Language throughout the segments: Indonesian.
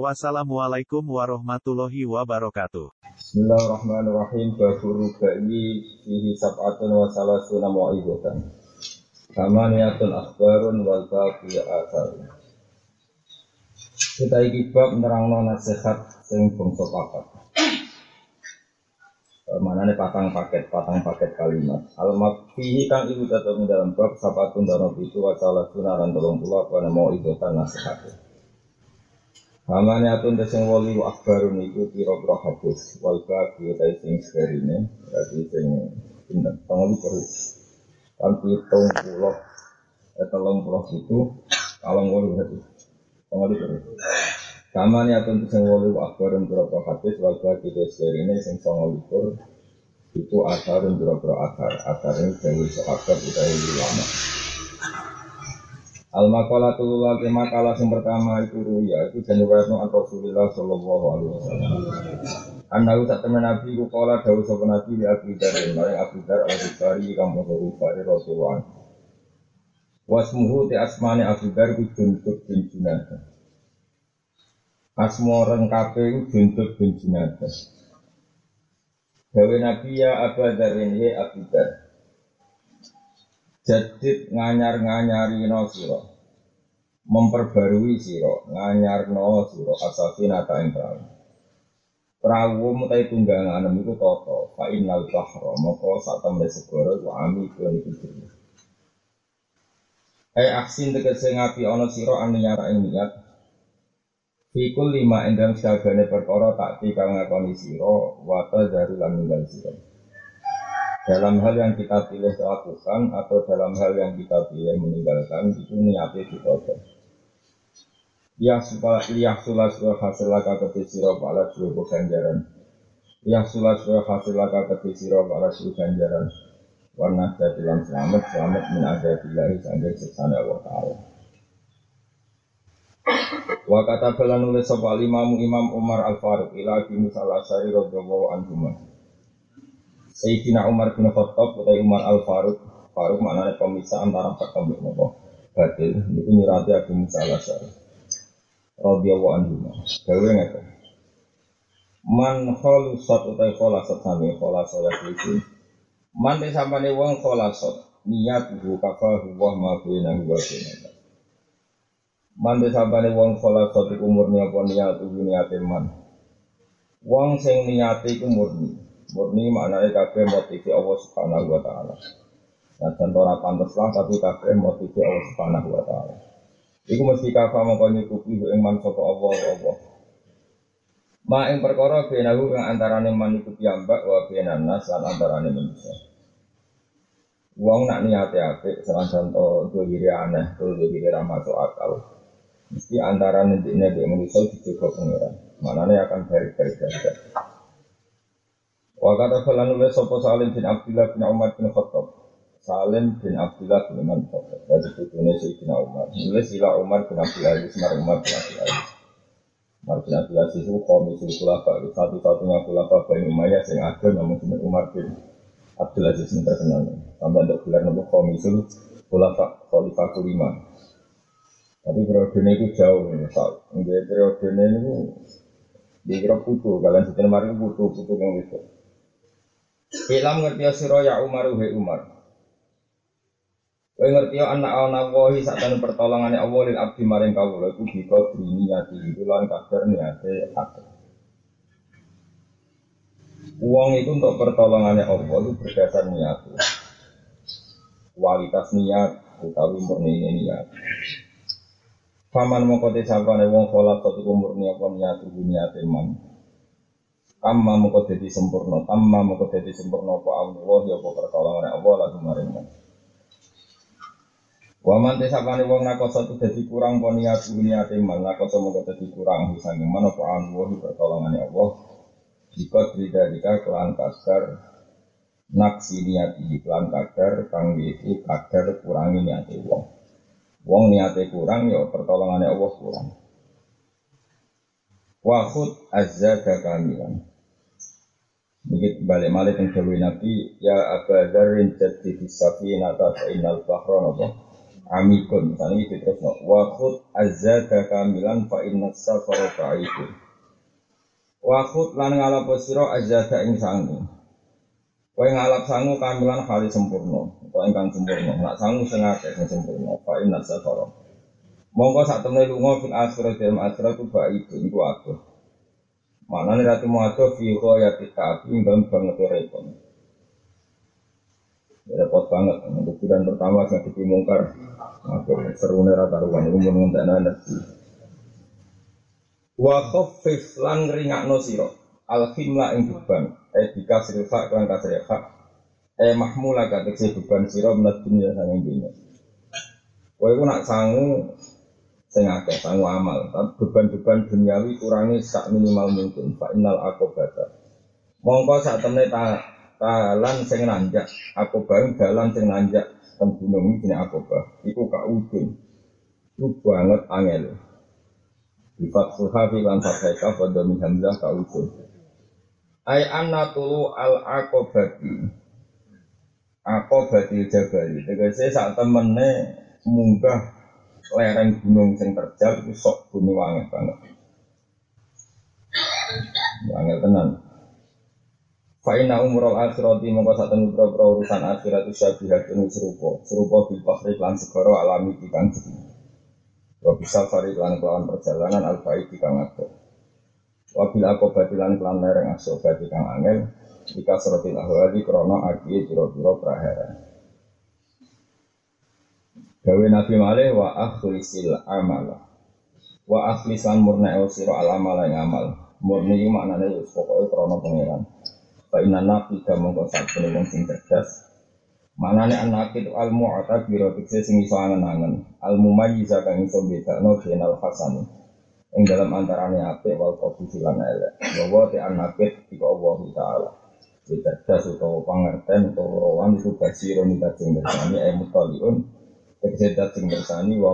Wassalamualaikum warahmatullahi wabarakatuh. Bismillahirrahmanirrahim. Baburu bayi fihi sab'atun wa salasuna mu'ibatan. Kamaniyatun akhbarun wal baqi atharun. Kita iki bab nerangno nasihat sing bangsa papat. Mana nih patang paket, patang paket kalimat. Al fihi kang ibu datang dalam bab sab'atun dano itu wa salasuna dan tolong pula apa mau nasihatnya. Hamane atun sing wali wa akbarun iku pira-pira hadis wal baqi ta sing serine berarti sing pinten? Tanggal perlu kan pitung puluh eh telung puluh itu kalong wolu berarti. Tanggal perlu Kamane atun sing wali wa akbarun pira-pira hadis wal baqi ta serine sing tanggal likur itu asarun pira-pira asar asar ini dari seakar utawi ulama Al makalatul lagi makalah yang pertama itu ruya itu jangan an Rasulullah Shallallahu Alaihi Wasallam. Anda usah teman Nabi ku kala dawuh sapa Nabi di Abu Dar maring Abu Dar al Bukhari kang maha Bukhari Rasulullah. Wasmuhu te asmane Abu Dar ku Juntut bin Junadah. Asmo rengkape ku Juntut bin. Dawe Nabi ya Abu Dar ini Abu. Jadid nganyar-nganyari no siro Memperbarui siro Nganyar no siro Asafi nata yang perahu mutai tunggangan itu toto Fa'inal bahro Moko saat temen segoro Wa ami kuan itu Eh aksin tegese ngapi ono siro Aniyara ing niat. Fikul lima endam segane perkara tak tikang ngakoni siro Wata dari lan ninggal siro dalam hal yang kita pilih lakukan atau dalam hal yang kita pilih meninggalkan itu niatnya kita Ya supaya ya sulah hasil laka keti siro pala suruh ganjaran. Ya sulah hasil laka keti siro pala suruh ganjaran. Warna dalam selamat selamat min sampai seksana Allah Ta'ala. Wa kata bala nulis sopa limamu Imam Umar Al-Faruq ila Abi Musa Al-Asyari radhiyallahu anhu. Sayyidina Umar bin Khattab atau Umar Al Faruq Faruq maknanya pemisah antara hak dan nopo. Batil itu nyurati Abu Musa al Asyari radhiyallahu anhu. Gawe ngata man khalusat utai khalasat sami khalasat ya man de sampane wong khalasat niat bu kafa huwa ma bina huwa bina man de sampane wong khalasat iku murni apa niat niate man? Wong sing niate iku Murni maknanya kabeh motivi Allah Subhanahu wa taala. Nah, ora pantes lah tapi kabeh motivi Allah Subhanahu wa taala. Iku mesti kafa mongko nyukupi ing man sapa Allah Allah. Ma ing perkara benahu kang antarane man iku piyambak wa benan nas lan antarane manusia. Wong nak niate apik senajan to dhewe aneh, dhewe ra masuk akal. Mesti antarane dene dhek manusia pengiran. Manane akan baik-baik saja. Wa kata falan nulis sapa Salim bin Abdullah bin Umar bin Khattab. Salim bin Abdullah bin Umar bin Khattab. Dari putune Sayyidina Umar. Nulis sila Umar bin Abdullah Aziz mar Umar bin Abdullah Aziz. Umar bin Abdullah Aziz itu komisul khulafa satu-satunya khulafa Bani Umayyah sing ada namun jenis Umar bin Abdul Aziz yang terkenal. Tambah untuk gelar nama komisul khulafa khalifah kelima. Tapi periode ini itu jauh nih, misal. Ini periode ini itu dikira putu, kalian setelah kemarin putu, putu yang itu. Ilam ngerti sira ya Umar he Umar. Kowe ngerti anak ana wahi sakjane pertolongane Allah lil abdi maring kawula iku bika niati itu lan kadar niate akeh. Uang itu untuk pertolongannya Allah itu berdasar niat. Kualitas niat utawi murni niat. Paman mongko sabane wong sholat satu murni apa niat niat iman. Amma muka jadi sempurna, amma muka jadi sempurna apa Allah ya apa pertolongan Allah lagu maring Waman desa kani wong nakosa tu jadi kurang pon niat niat iman nakosa muka jadi kurang bisa mana apa Allah pertolongan Allah. Jika tidak jika kelan kasar naksi niati iklan kadar kang itu kadar kurangi niati wong. Wong niati kurang ya pertolongannya Allah kurang. Wahud azza kamilan ini balik malik yang Dewi Nabi Ya Aba Dharin jadi disafi nata fa'inal bahra nopo Amikun. Misalnya ini terus no azza kamilan fa'inal safara fa'idun. Wahud lan ngalap siro azza ing sangu. Kau ngalap sangu kamilan kali sempurna. Kau ingkang sempurna. Nak sangu sengake sing sempurna. Fa'inal safara. Mongko saat temen lunga fil akhirat dalam akhirat itu baik itu itu aku. Mana nih ratu muato fiho ya kita api dalam banget repot. Ya repot banget. Bulan pertama saya di mungkar. Aku seru nih rata ruan itu mau nggak energi. Wa khaffif lan ringakno sira al khimla ing beban eh dikasih fa kan eh mahmula kategori beban sira menat dunia sang dunia. Kowe nak sangu sing akeh sangu amal. Beban-beban duniawi kurangi sak minimal mungkin. Fa innal akobata mongko sak temne ta talan sing nanjak akobah dalan sing nanjak teng gunung iki akobah iku ka udun itu banget angel. Di fathul hafi lan fathaika pada min hamzah ka udun ay anna tulu al akobati akobati jabali. Tegese sak temene munggah lereng gunung sing terjal itu sok bumi wangi banget. Wangi tenan. Fa'ina umrul akhirati mongko temu pro urusan akhirat itu syabihatun serupa serupa bil bahri lan alami di kang jeki. Wa bisa fari lan kelawan perjalanan al di kang ado. Wa bil akobati lan kelan lereng asobat di kang angel jika serotil ahwali krono agi piro-piro prahara. Gawe Nabi Malih wa akhlisil amal. Wa akhlisan murna el siro al amal yang amal. Murni itu maknanya itu pokoknya krono pangeran. Fa inna nabi da mongko sak wong sing cerdas. Manane anak itu al mu'ata biro tikse sing iso angen-angen. Al mumayyiza kang iso bedakno al hasan. Ing dalam antarane apik wal qabih lan elek. Bahwa te anakit iku Allah taala. Cerdas utawa pangerten utawa itu basirun daging bersani ayat mutaliun Tegese sing bersani wa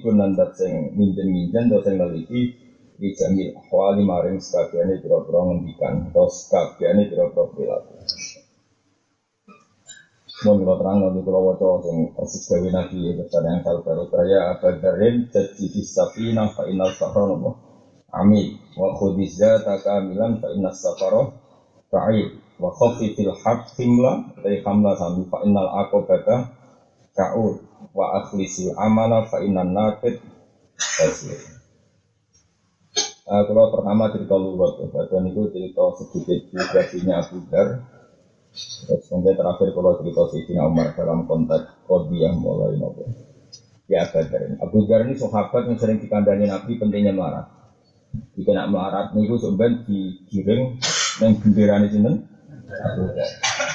pun lan dat sing minjen-minjen dat sing neliti di jamil ahwali maring sekabiane pira-pira ngendikan atau sekabiane pira-pira perilaku. Kalau terang nanti kalau wajah sing persis gawe nabi kepada yang tahu baru kaya apa darin jadi di safina fa inal safara nopo amin. Wa khudizza takamilan fa inal safara fa'id wa khafifil haq himla dari hamla sami fa inal ka'ud wa akhlisi amala fa innan nakid basir. Uh, kalau pertama cerita luwat ya, badan itu cerita sedikit biografinya Abu Dar. Terus terakhir kalau cerita Sayyidina Umar dalam konteks yang mulai nopo. Ya Abu ini. Abu Dar ini sahabat yang sering dikandani Nabi pentingnya melarat. Jika nak melarat nih, gue sebenarnya digiring yang bendera ini Abu Dar.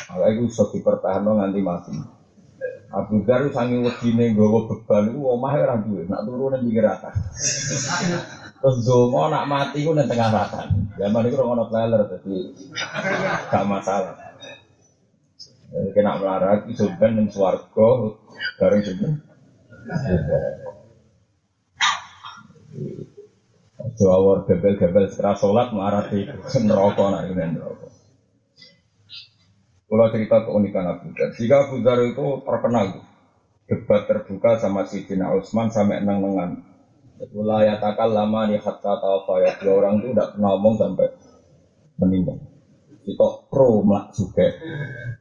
Kalau itu sok dipertahankan nanti mati. Abu Dhar sangi wedine nggawa beban iku omahe ora duwe, nak turu ning pinggir atas. Terus donga nak mati ku ning tengah ratan. Zaman iku ora ono trailer dadi gak masalah. Kena melarat iso ben ning swarga bareng sinten? Jawar gebel-gebel setelah sholat melarat di neraka nak neraka. Kalau cerita keunikan Abu Dhar. Jika Abu Dhar itu terkenal debat terbuka sama Sidina Utsman sampai neng-nengan. Wilayah takal lama nih hatta ya dua orang itu tidak pernah ngomong sampai meninggal. Kita pro melak suka.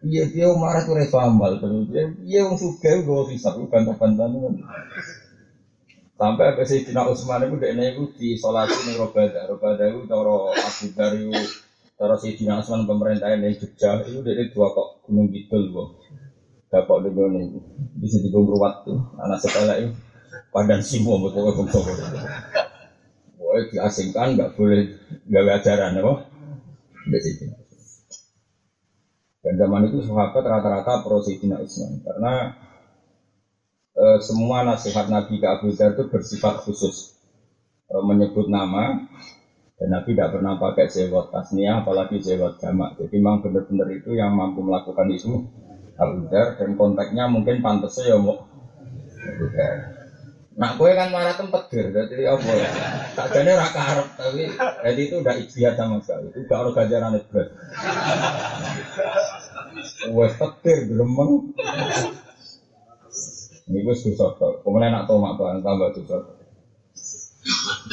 Iya dia marah tuh reso amal. Iya yang suka gue bisa gue bantah-bantah Sampai ke Sidina Utsman itu dia itu di solasi nih Robadah. Robadah itu toro Abu Dhar Cara si Dina Asman pemerintahan yang Jogja itu dari dua kok Gunung Kidul kok. Dapat di gunung di sini gue beruat tuh anak sekolah itu padan semua betul betul. Wah diasingkan nggak boleh nggak ajaran apa? Di sini. Dan zaman itu sahabat rata-rata pro Sayyidina Islam karena e, semua nasihat Nabi ke Abu Dhar itu bersifat khusus e, menyebut nama Dan Nabi tidak pernah pakai sewot tasniah, apalagi sewot jamak. Jadi memang benar-benar itu yang mampu melakukan itu Abu Dhar dan konteksnya mungkin pantasnya ya mau Abu Dhar. Nah, gue kan marah tempat ger, jadi apa ya? Tak jadi raka Arab, tapi jadi itu udah ikhtiar sama sekali. Itu gak harus gajaran itu. Gue petir gelembang. Ini gue susah. Kemudian nak tahu mak tambah susah.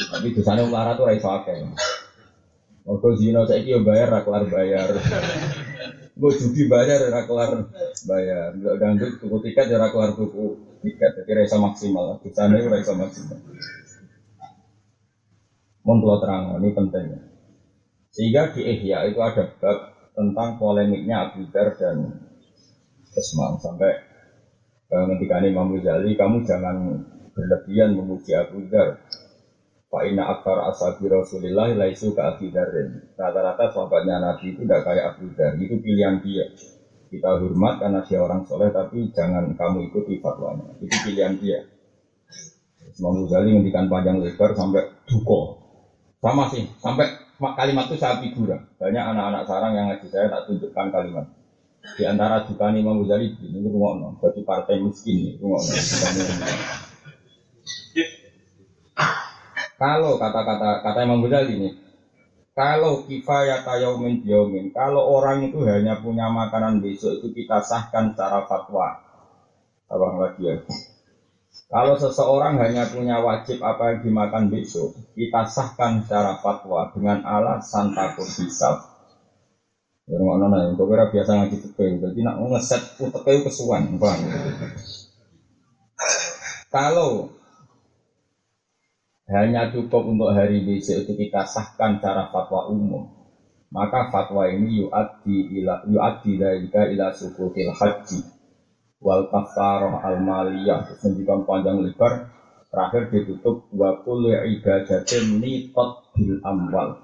Tapi dosane ulara tuh raiso akeh. Mergo zina saiki bayar ra kelar bayar. Gue judi bayar ra kelar bayar. Enggak dangdut tuku tiket ra kelar tuku tiket. Jadi raiso maksimal. Dosane ora iso maksimal. Mohon terang, ini penting. Sehingga di Ihya itu ada bab tentang polemiknya Abu Dhar dan Usman sampai eh, ketika Imam Ghazali kamu jangan berlebihan memuji Abu Dhar Pak Ina akbar ashabi Rasulillah laisu ka Abi. Rata-rata sahabatnya Nabi itu tidak kayak Abu. Itu pilihan dia. Kita hormat karena dia orang soleh, tapi jangan kamu ikuti fatwanya. Itu pilihan dia. Imam Ghazali ngendikan panjang lebar sampai duko. Sama sih, sampai kalimat itu saya figura. Banyak anak-anak sarang yang ngaji saya tak tunjukkan kalimat. Di antara dukaan Imam Ghazali ini rumah bagi partai miskin rumah kalau kata-kata kata Imam Ghazali ini, kalau kifayat yaumin yaumin, kalau orang itu hanya punya makanan besok itu kita sahkan secara fatwa. Abang lagi ya. Kalau seseorang hanya punya wajib apa yang dimakan besok, kita sahkan secara fatwa dengan alasan takut hisab. Ya ngono nah, untuk kira biasa ngaji tepe, jadi nak ngeset utek kesuwan, bang. Kalau hanya cukup untuk hari besok itu kita sahkan cara fatwa umum. Maka fatwa ini yu'addi ila yu'addi dalika ila sukutil haji wal kafarah al maliyah terus panjang lebar terakhir ditutup wa kullu ibadatin nitat bil amwal.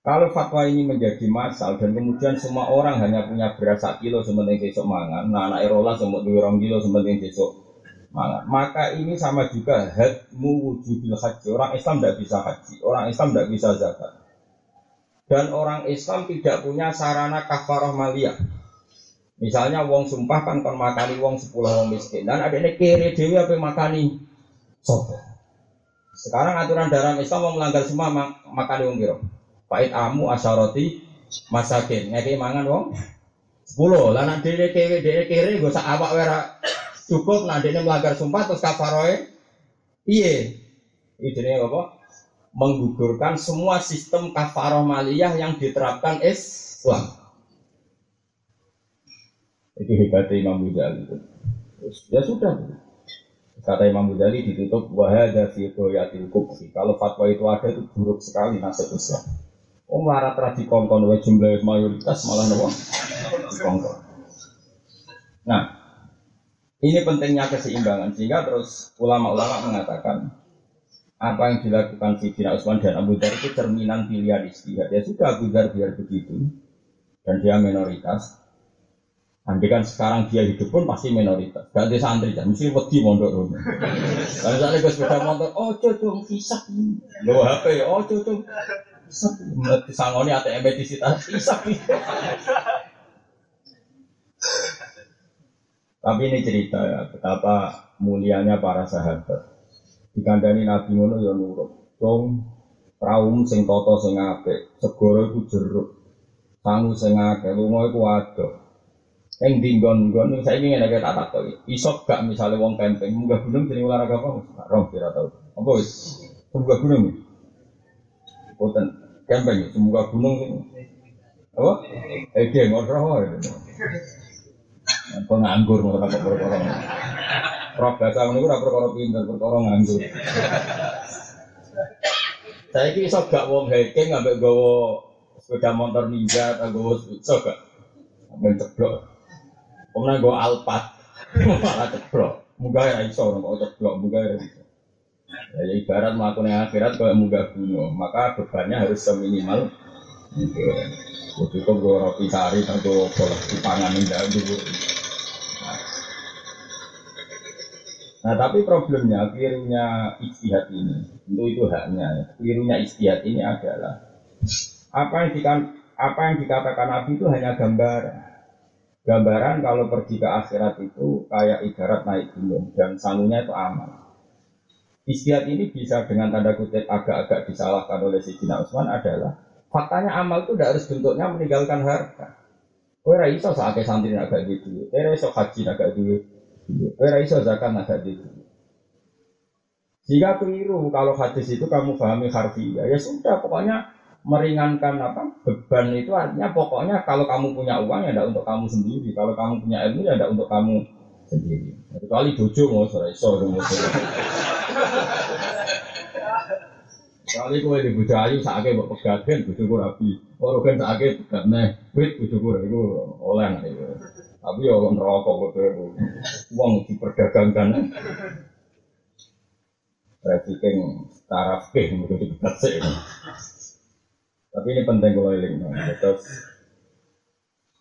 Kalau fatwa ini menjadi masal dan kemudian semua orang hanya punya beras kilo sementing besok mangan, nah anak erola semut dua kilo sementing besok maka ini sama juga hadmu wujudil haji. Orang Islam tidak bisa haji, orang Islam tidak bisa zakat. Dan orang Islam tidak punya sarana kafarah maliyah. Misalnya wong sumpah kan kon makani wong sepuluh wong miskin. Dan ada ini kiri dewi apa makani sopo. Sekarang aturan dalam Islam mau melanggar semua mak makani wong biro. Pait amu asaroti masakin. Ngeki mangan wong sepuluh. Lah dhewe kiri dhewe kiri gue sak awak wera Cukup dia melanggar sumpah terus kafaroe iya. Ini apa? Menggugurkan semua sistem kafaroh maliyah yang diterapkan Islam. Itu hebatnya Imam Ghazali. Ya sudah. Kata Imam Ghazali ditutup wahada fi qoyatil kubsi. Kalau fatwa itu ada itu buruk sekali nasib Islam. Oh melarat tradisi kongkon wa jumlah mayoritas malah nopo kongkon. Ini pentingnya keseimbangan sehingga terus ulama-ulama mengatakan apa yang dilakukan Sidina Utsman dan Abu Dhar itu cerminan pilihan istihad. Ya sudah Abu Dhar biar begitu dan dia minoritas. Andai kan sekarang dia hidup pun pasti minoritas. Gak ada santri kan, mesti wedi mondok rumah. Kalau misalnya gue sepeda motor, oh cocok kisah Lo HP, oh cocok Sangoni ATM di sita, isak. Tapi ini cerita ya, betapa mulianya para sahabat. Dikandani Nabi Mono ya nurut. Dong, praum sing toto sing apik, segoro iku jeruk. Sangu sing akeh, lunga iku ado. Ing dinggon-nggon saiki ngene iki tak takoki. Iso gak misale wong camping munggah gunung jeneng olahraga apa? Rom kira tau. Apa wis? Munggah gunung. Boten camping, munggah gunung. Apa? Eh, dia ngono Penganggur mau tak perkara. Roh bahasa ngono ora perkara pinter, perkara nganggur. Saya ini iso gak wong hiking ambek gawa sepeda motor ninja atau gawa iso gak? Ambek ceblok. Kemudian gawa alpat. Malah ceblok. Muga ya iso kok ceblok, muga ya iso. Ya, ibarat melakukan akhirat kalau munggah gunung, maka bebannya harus seminimal. Cukup gue roti sari, atau bola di pangan ini dulu. Nah tapi problemnya kelirunya istihad ini, tentu itu haknya. Ya. Kelirunya istihad ini adalah apa yang dikan, apa yang dikatakan Nabi itu hanya gambaran. Gambaran kalau pergi ke akhirat itu kayak ibarat naik gunung dan sangunya itu aman. Istihad ini bisa dengan tanda kutip agak-agak disalahkan oleh Sidina Utsman adalah faktanya amal itu tidak harus bentuknya meninggalkan harta. Kowe ra iso santri agak gitu. Kowe ra iso haji agak duit. Kowe ra iso zakat agak gitu. Jika keliru kalau hadis itu kamu pahami harfiah, ya sudah pokoknya meringankan apa beban itu artinya pokoknya kalau kamu punya uang ya tidak untuk kamu sendiri, kalau kamu punya ilmu ya tidak untuk kamu sendiri. Kecuali bojo mau sore sore Kali kowe di bojo ayu sakake mbok pegaten bojoku rapi. Ora kan sakake pegat neh, wit bojoku iku oleh nek iku. Tapi ya wong rokok kowe wong diperdagangkan. Trafficking taraf ke mesti dipegat sih. Tapi ini penting kalau eling. Terus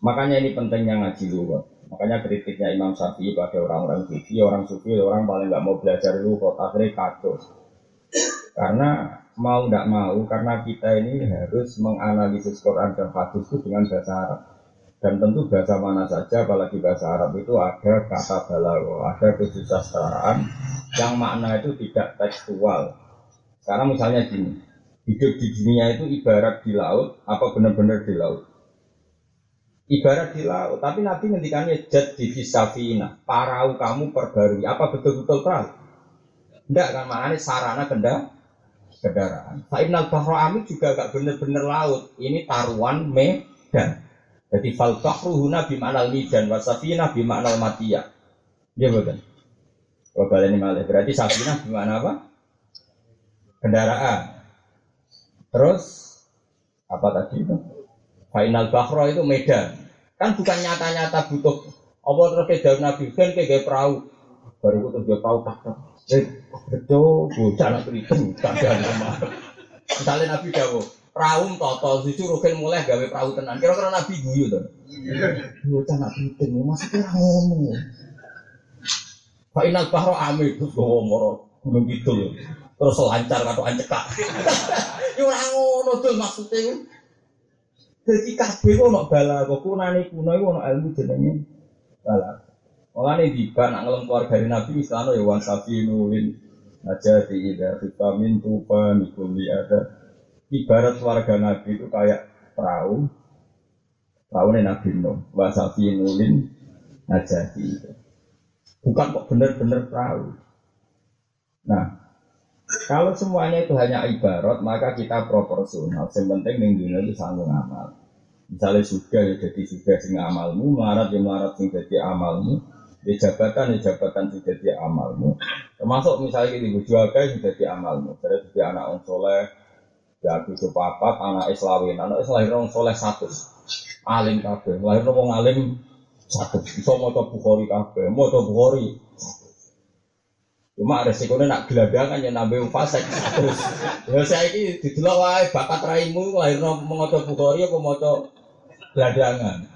makanya ini pentingnya ngaji dulu. Makanya kritiknya Imam Syafi'i pada orang-orang sufi, orang sufi orang paling nggak mau belajar kok akhirnya kacau. Karena mau tidak mau karena kita ini harus menganalisis Quran dan hadis itu dengan bahasa Arab. Dan tentu bahasa mana saja apalagi bahasa Arab itu ada kata balago ada kesusastraan yang makna itu tidak tekstual. Sekarang misalnya gini hidup di dunia itu ibarat di laut apa benar-benar di laut? Ibarat di laut tapi Nabi ngendikannya jad di fisafina parau kamu perbarui apa betul-betul perahu enggak kan maknanya sarana kendaraan kendaraan. Fa'inal bahro amit juga gak bener-bener laut. Ini taruhan medan. Jadi fal bahru huna bimaknal midan wasafina bimaknal matiyah. Dia bukan. Kalau ini malah berarti safina bimana apa? Kendaraan. Terus apa tadi itu? Final bahro itu medan. Kan bukan nyata-nyata butuh apa terus ke daun nabi kan kayak perahu baru itu dia perahu tak Eh, betul, bocah nak kriting, kadang rumah. Misalnya Nabi Dawo, perahu toto, susu rugen mulai gawe perahu tenan. Kira-kira Nabi guyu tuh. Bocah nak kriting, maksudnya ngomong. Pak Inal Bahro Amir, terus gue ngomong, gunung gitu Terus lancar atau ancekak. Ini orang ngono tuh maksudnya. Jadi kabeh ono bala, kok kunane kuno iku ono ilmu jenenge bala. Mulane diba nak ngelem keluarga Nabi misalnya ya wan sapi nulin aja vitamin tufa nikuli ada. Ibarat keluarga Nabi itu kayak perahu. Perahu nih Nabi Nuh. Wasafi nulin aja di bukan kok bener-bener perahu. Nah kalau semuanya itu hanya ibarat maka kita proporsional. Yang penting nih dunia itu sanggup amal misalnya sudah ya jadi sudah sing amalmu melarat ya melarat sing jadi amalmu di jabatan, di jabatan sudah di amalmu. Termasuk misalnya di bujuaga sudah di amalmu. Jadi di anak orang soleh, ya tujuh papat, anak islawin, anak islawin orang soleh satu. Alim kabeh, lahir orang alim satu. Bisa mau bukhori kabeh, mau bukhori. Cuma resikonya nak geladangan ya nambah fasek terus. Ya saya ini didelok wae bakat raimu lahir mau coba bukhori apa mau geladangan.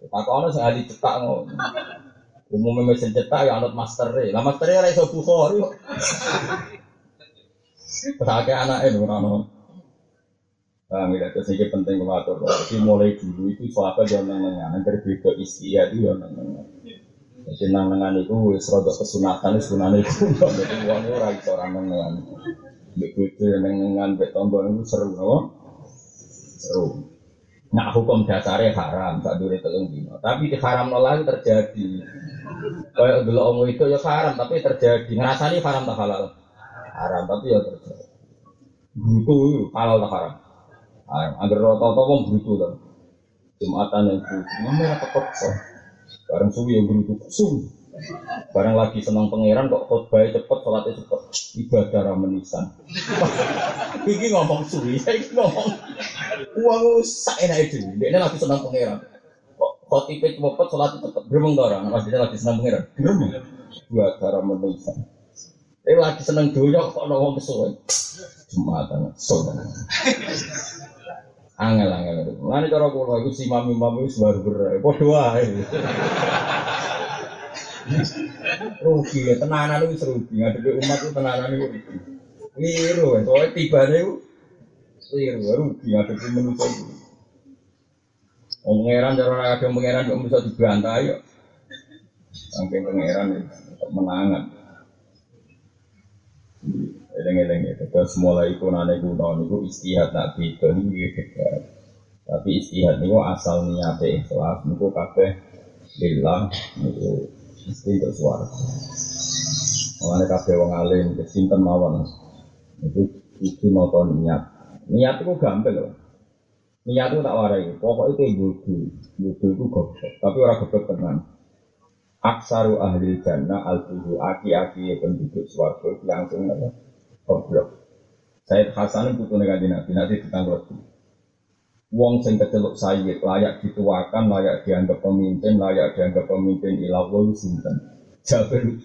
Takono sing ahli cetak ngono. Umumnya mesin cetak ya anut master Lah master ya iso bukhori. Pakai anak itu orang Paham ya, terus ini penting kalau atur. Jadi mulai dulu itu sahabat yang nengengan, yang berbeda istilah itu yang nengengan. Jadi nengengan itu wis rodok kesunatan, sunatan itu jadi uang itu orang orang nengengan. Begitu yang betonton itu seru? Seru. Nah hukum dasarnya haram, tak dulu telung dino. Tapi di haram nolak terjadi. Kayak dulu omong itu ya haram, tapi terjadi. Ngerasani haram tak halal? Haram, tapi ya terjadi. Brutu halal tak haram? Haram. Agar rata-rata wong brutu kan. Jumatan yang mana tekok kok. Suwi yang brutu, sum. Barang lagi senang pangeran kok khotbah cepet, sholatnya cepet. Ibadah ramenisan. Iki ngomong suwi, saya ngomong. Uang sak enak itu. Dia lagi senang pangeran. Kok tipe cepet sholat cepet. Gremeng orang. Mas dia lagi senang pangeran. Gremeng. Dua cara menusa. Dia lagi senang doyok kok ngomong kesuwen. Jumatan. Saudara. Angel angel. Lalu cara kulo itu si mami mami itu baru berai. Aja. Rugi ya tenanan itu rugi. Ngadepi umat itu tenanan itu rugi. Keliru soalnya tiba itu keliru rugi ngadepi manusia itu. Oh, pangeran cara ada pangeran kok bisa dibantai ya. Saking pangeran ya, menangan. Eleng-eleng ya, terus mulai kunane kuno niku istihad nak niku Tapi istihad niku asal niate ikhlas niku kabeh lillah niku mesti untuk suara. Mulane kabeh wong alim kesinten mawon. Itu itu nonton niat. Niat itu gampang loh. Niat itu tak warai. Pokoknya itu. Budu itu goblok. Tapi orang goblok tenan. Aksaru ahli jannah al budu aki-aki penduduk suarga langsung apa? Goblok. Saya Hasan itu putu negatif nabi nanti ditanggung Wong sing keceluk sayyid layak dituakan, layak dianggap pemimpin, layak dianggap pemimpin ilah wong sinten. Jabir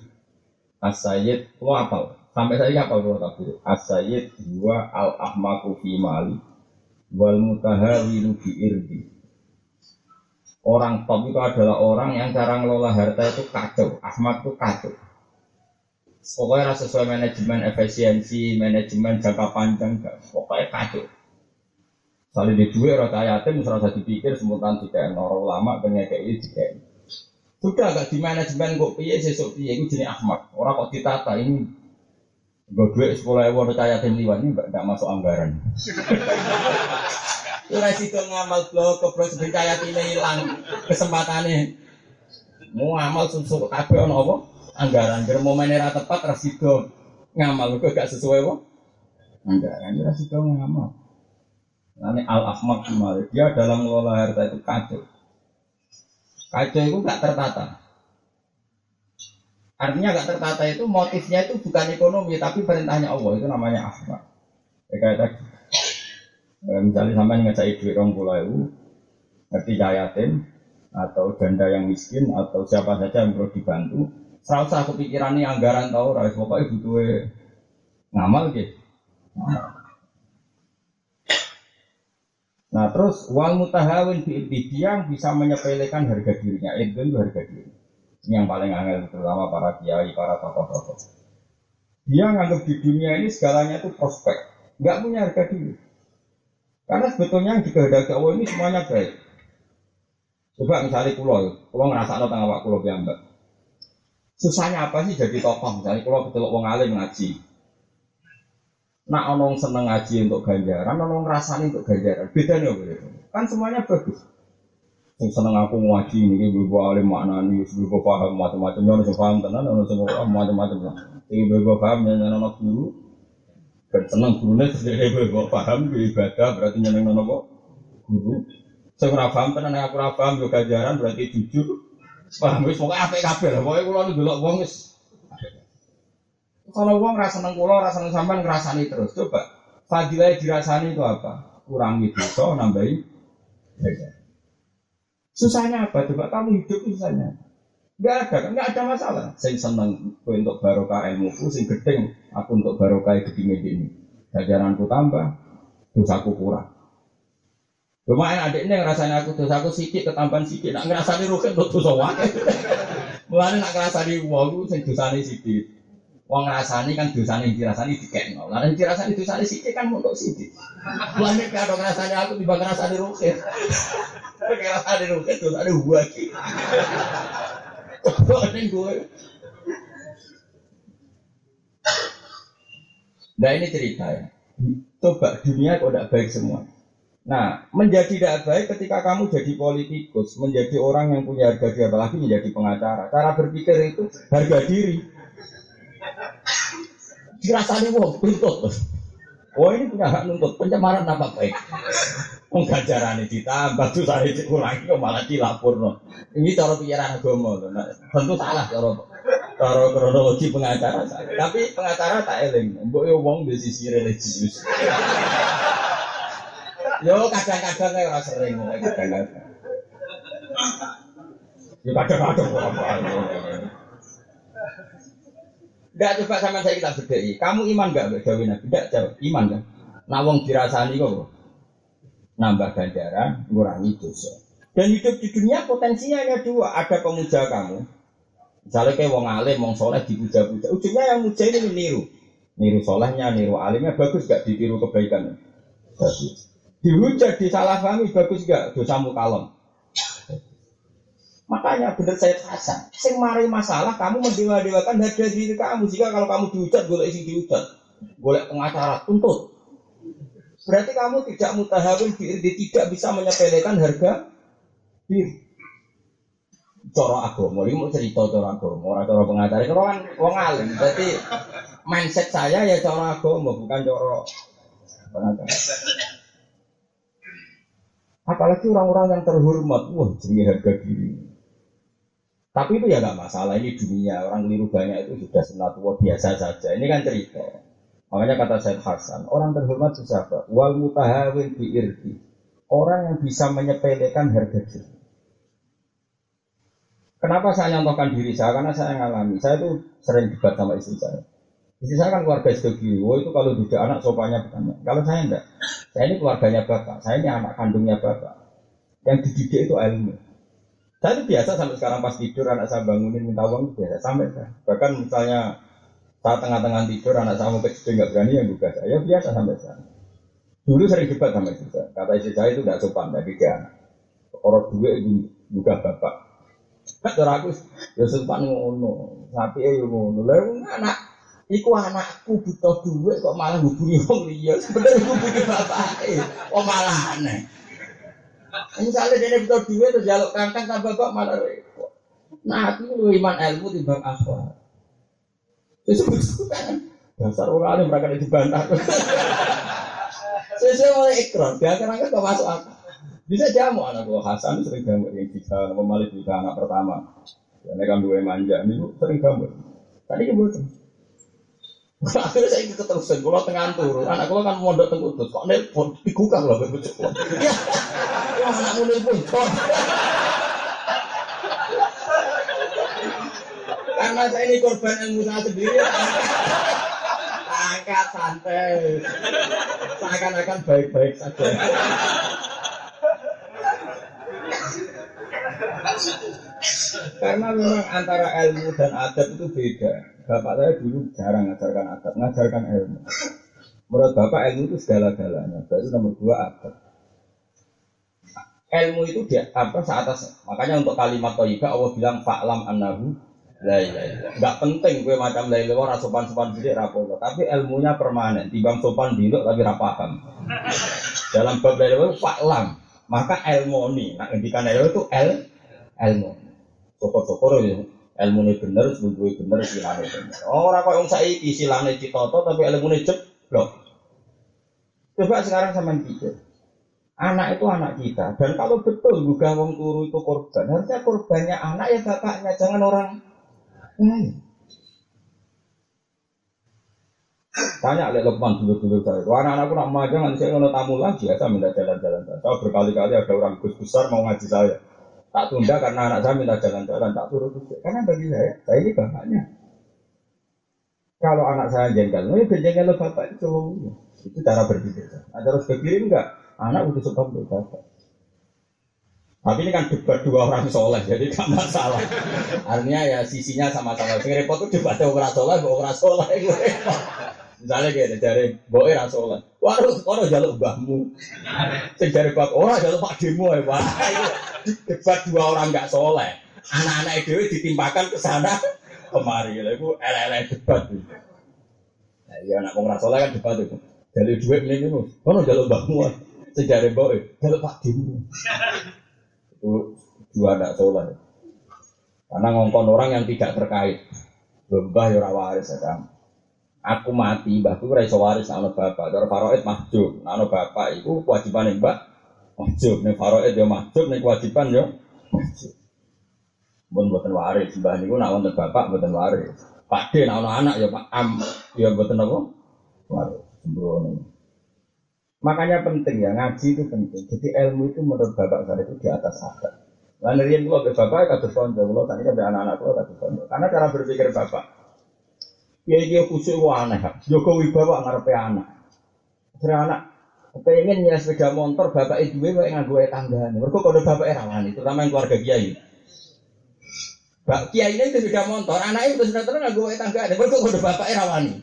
As-Sayyid, lo apal? Sampai saya apal kalau tak As-Sayyid al-ahmaku fi mali wal mutahawilu bi irdi. Orang top itu adalah orang yang cara ngelola harta itu kacau. Ahmad itu kacau. Pokoknya sesuai manajemen efisiensi, manajemen jangka panjang, pokoknya kacau. Saling di dua rata yatim, serasa dipikir semutan tidak orang ulama, kayak tidak. Sudah gak di manajemen kok piye sesuk piye itu jenis Ahmad. Orang kok ditata ini Gue duit sekolah ewo percaya tim liwan ini gak masuk anggaran. Ora situ ngamal blok kebrok sebentar ini hilang kesempatannya. Mau ngamal susu kabeh ono apa? Anggaran. Biar mau menera tepat rasido ngamal kok gak sesuai apa? Anggaran rasido ngamal. Nanti al ahmad kemarin dia dalam mengelola harta itu kacau. Kacau itu gak tertata. Artinya gak tertata itu motifnya itu bukan ekonomi tapi perintahnya Allah itu namanya ahmad. Ya kayak tadi Eh, misalnya sampai ngecai duit orang pulau itu, ngerti yatim atau janda yang miskin atau siapa saja yang perlu dibantu, selalu saya kepikiran ini anggaran tahu, rais pokoknya butuh ngamal gitu. Nah terus wal mutahawin di dia bisa menyepelekan harga dirinya, itu itu harga diri. Ini yang paling angel terutama para kiai, para tokoh-tokoh. Dia nganggap di dunia ini segalanya itu prospek, nggak punya harga diri. Karena sebetulnya yang dikehendaki Allah ini semuanya baik. Coba misalnya pulau, pulau ngerasa ada tengah waktu pulau mbak. Susahnya apa sih jadi tokoh? Misalnya pulau ketelu wong alim ngaji. Nak onong seneng ngaji untuk ganjaran, onong ngerasani untuk ganjaran. Beda nih gitu. Kan semuanya bagus. Yang seneng aku ngaji ini, ibu alim maknani, ibu paham macam-macam, yang harus paham tenan, orang semua macam-macam. Ibu paham, yang anak guru, dan senang gurunya sendiri gue paham gue ibadah berarti nyeneng nono guru. Saya kurang paham tenan aku kurang paham gue kajaran berarti jujur. Paham wis pokoknya apa kabeh. Pokoknya kulo dulu wong wis. Kalau wong rasa seneng kulo rasa seneng sampean ngrasani terus. Coba fadilah dirasani itu apa? Kurangi dosa, nambahi Susahnya apa? Coba kamu hidup susahnya. Enggak ada, enggak ada masalah. Saya seneng untuk barokah ilmu, sing gedeng aku untuk barokah gedeng ini. Jajaranku tambah, dosaku kurang. Lumayan adiknya ngerasanya aku dosaku sedikit, ketambahan sedikit. Nak ngerasani rugen untuk dosa wae. Mulane nak ngerasani wong sing dosane sedikit. Wong ngrasani kan dosane dirasani dikekno. Lah nek dirasani dosane sithik kan untuk sithik. Mulane kado ngrasani aku tiba ngrasani rugen. Ngrasani rugen dosane wae. Nah ini cerita ya. Coba dunia kok tidak baik semua. Nah, menjadi tidak baik ketika kamu jadi politikus, menjadi orang yang punya harga diri, apalagi menjadi pengacara. Cara berpikir itu harga diri. Dirasani wong, tuntut. Oh ini punya hak nuntut pencemaran apa baik? Penggajaran ini ditambah saya dikurangi kok malah dilapor no. Ini cara pikiran agama nah, tentu salah cara cara kronologi pengacara Tapi pengacara tak eling, mbok yo wong di sisi religius. yo kadang-kadang ora sering kadang-kadang. Yo kadang-kadang Enggak coba sama saya kita bedai. Kamu iman enggak Mbak Dawi Nabi? Enggak jawab. Iman kan? Nah wong dirasani kok nambah ganjaran, ngurangi dosa. Dan hidup di dunia potensinya hanya dua. Ada pemuja kamu Misalnya kayak wong alim, wong soleh dipuja-puja, ujungnya yang muja ini niru. Niru solehnya, niru alimnya, bagus gak ditiru kebaikan? Bagus. Dihujat, disalahpahami, bagus gak? Dosamu kalem. Makanya benar saya Hasan, sing mari masalah kamu mendewa-dewakan harga diri kamu. Jika kalau kamu dihujat, boleh isi dihujat, boleh pengacara tuntut. Berarti kamu tidak mutahawin diri, tidak bisa menyepelekan harga diri. Coro agama, ini mau cerita coro agama, orang coro pengacara, itu kan wong alim. Berarti mindset saya ya coro agama, bukan coro pengacara. Apalagi orang-orang yang terhormat, wah jadi harga diri. Tapi itu ya nggak masalah, ini dunia, orang keliru banyak itu sudah sunatullah biasa saja. Ini kan cerita. Makanya kata Syed Hasan, orang terhormat siapa? Wal mutahawin bi irti. Orang yang bisa menyepelekan harga diri. Kenapa saya nyontohkan diri saya? Karena saya ngalami. Saya itu sering debat sama istri saya. Istri saya kan keluarga kiri. Oh itu kalau tidak anak sopanya bukan. Kalau saya enggak. Saya ini keluarganya bapak. Saya ini anak kandungnya bapak. Yang dididik itu ilmu. Saya itu biasa sampai sekarang pas tidur anak saya bangunin minta uang biasa sampai saya. Bahkan misalnya saat tengah-tengah tidur anak saya mau kecil nggak berani yang buka saya ya biasa sampai saya. Dulu sering debat sama istri saya. Kata istri saya itu nggak sopan dari dia anak. Orang dua itu buka bapak. Kata aku ya sopan ngono. Tapi ya ngono. Lalu anak Iku anakku butuh duit kok malah hubungi wong liya. Sebenarnya hubungi bapak. Kok malah aneh. Misalnya dia butuh duit terus jaluk kangkang tambah kok malah repot. Nah, aku lu iman ilmu di bang akhlak. Sesuatu kan dasar orang alim mereka dibantah. Sesuai mulai ikrar, dia kan kok masuk akal. Bisa jamu anak gua Hasan sering jamu yang bisa memalik juga anak pertama. Ya, kan dua manja, ini sering jamu. Tadi kebetulan. Akhirnya saya ikut keterusan, kalau tengah turun, anak kalau kan mondok tengah kok nelpon, digugah lah berbucuk. Wah, anakmu pun Karena saya ini korban ilmu saya sendiri. Angkat santai. Seakan-akan baik-baik saja. Karena memang antara ilmu dan adab itu beda. Bapak saya dulu jarang mengajarkan adab, mengajarkan ilmu. Menurut Bapak ilmu itu segala-galanya. Baru nomor dua adab ilmu itu dia apa seatas makanya untuk kalimat thayyibah Allah bilang fa'lam annahu la Enggak penting gue macam la ilaha ora sopan-sopan sithik ra tapi ilmunya permanen timbang sopan dulu tapi ra paham. Dalam bab la ilaha fa'lam maka ilmu ini nah ngendikan ilmu itu el ilmu. Syukur-syukur ya ilmu ini bener, sebelum bener, silane bener. Orang kok yang saiki silane citoto tapi ilmu ini jeblok. Coba sekarang sama pikir. Anak itu anak kita. Dan kalau betul juga wong turu itu korban, harusnya korbannya anak ya bapaknya, jangan orang lain. Tanya oleh Lukman dulu-dulu saya. anak-anakku nak magang nanti saya ngono tamu lagi ya, saya minta jalan-jalan. Saya berkali-kali ada orang gus besar mau ngaji saya. Tak tunda karena anak saya minta jalan-jalan, tak turut Karena bagi saya, saya ini bapaknya. Kalau anak saya jengkel, oh ya jengkel bapak itu Itu cara berpikir. Nah, terus berpikir enggak? Anak udah sebab berbapak. Tapi ini kan debat dua orang soleh, jadi gak masalah. Artinya ya sisinya sama-sama. Sing repot tuh debat orang soleh, orang soleh. Misalnya kayak dari boy orang soleh. Waduh, waduh jaluk mbahmu. Sing dari orang jaluk pak demo ya pak. Debat dua orang gak soleh. Anak-anak itu ditimpakan ke sana kemari. Itu ele-ele debat. Nah, ya anak orang soleh kan debat itu. Jadi duit ini kono jaluk mbahmu. Sejarah boy, kalau Pak itu dua anak soleh. Karena ngongkon orang yang tidak terkait. Mbah ya waris ya Aku mati, mbahku ora iso waris ana bapak. Cara faraid mahjub. Ana bapak itu kewajiban mbak mahjub. Nek faraid ya mahjub, nek kewajiban ya mahjub. Mun boten waris, mbah niku nek wonten bapak boten waris. Pak D nek ana anak ya Pak Am ya boten apa? Waris. Sembrono. Makanya penting ya, ngaji itu penting. Jadi ilmu itu menurut bapak saya itu di atas adat. Lalu rian kalau ke bapak kata konco, kalau tadi ke anak-anak kalau kata konco. Karena cara berpikir bapak, ya dia khusus aneh. Jokowi bapak ngarepe anak. Akhirnya anak pengen nyes sepeda motor bapak itu gue nggak gue tangga. Mereka kalau bapak rawan itu, terutama yang keluarga kiai. Bak kiai ini itu sudah motor, anaknya itu sudah nggak gue tangga. Berkok udah bapak rawani.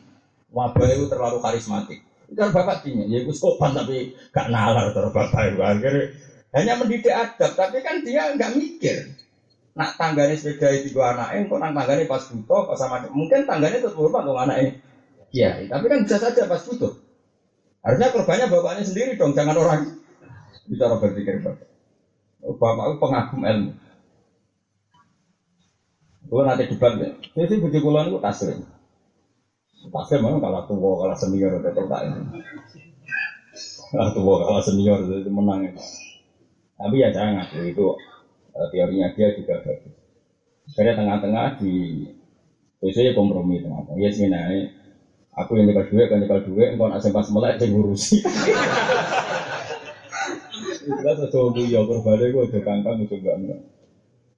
Wabah itu terlalu karismatik. Itu bapak punya, ya itu sopan tapi gak nalar terus bapak itu akhirnya hanya mendidik adab, tapi kan dia nggak mikir. Nak tanggane sepeda itu dua anaknya, kok nang tanggane pas butuh, pas sama mungkin tanggane tetap hormat dong anaknya. Iya, tapi kan bisa saja pas butuh. Harusnya korbannya bapaknya sendiri dong, jangan orang bicara berpikir bapak. Bapak itu pengagum ilmu. Gue nanti debat ya. Jadi bujuk kulon itu taslim. Taslim memang kalah tua, kalah senior, udah tak ini. Kalah tua, kalah senior, itu menang ya. Tapi ya jangan ngaku itu uh, teorinya dia juga bagus. Karena tengah-tengah di biasanya kompromi tengah-tengah. Ya sih aku yang nyekel duit, kan nyekel duit, engkau nak sempat melek, saya ngurusi. Itu kan sesuatu ya berbalik, gue udah kangkang, itu enggak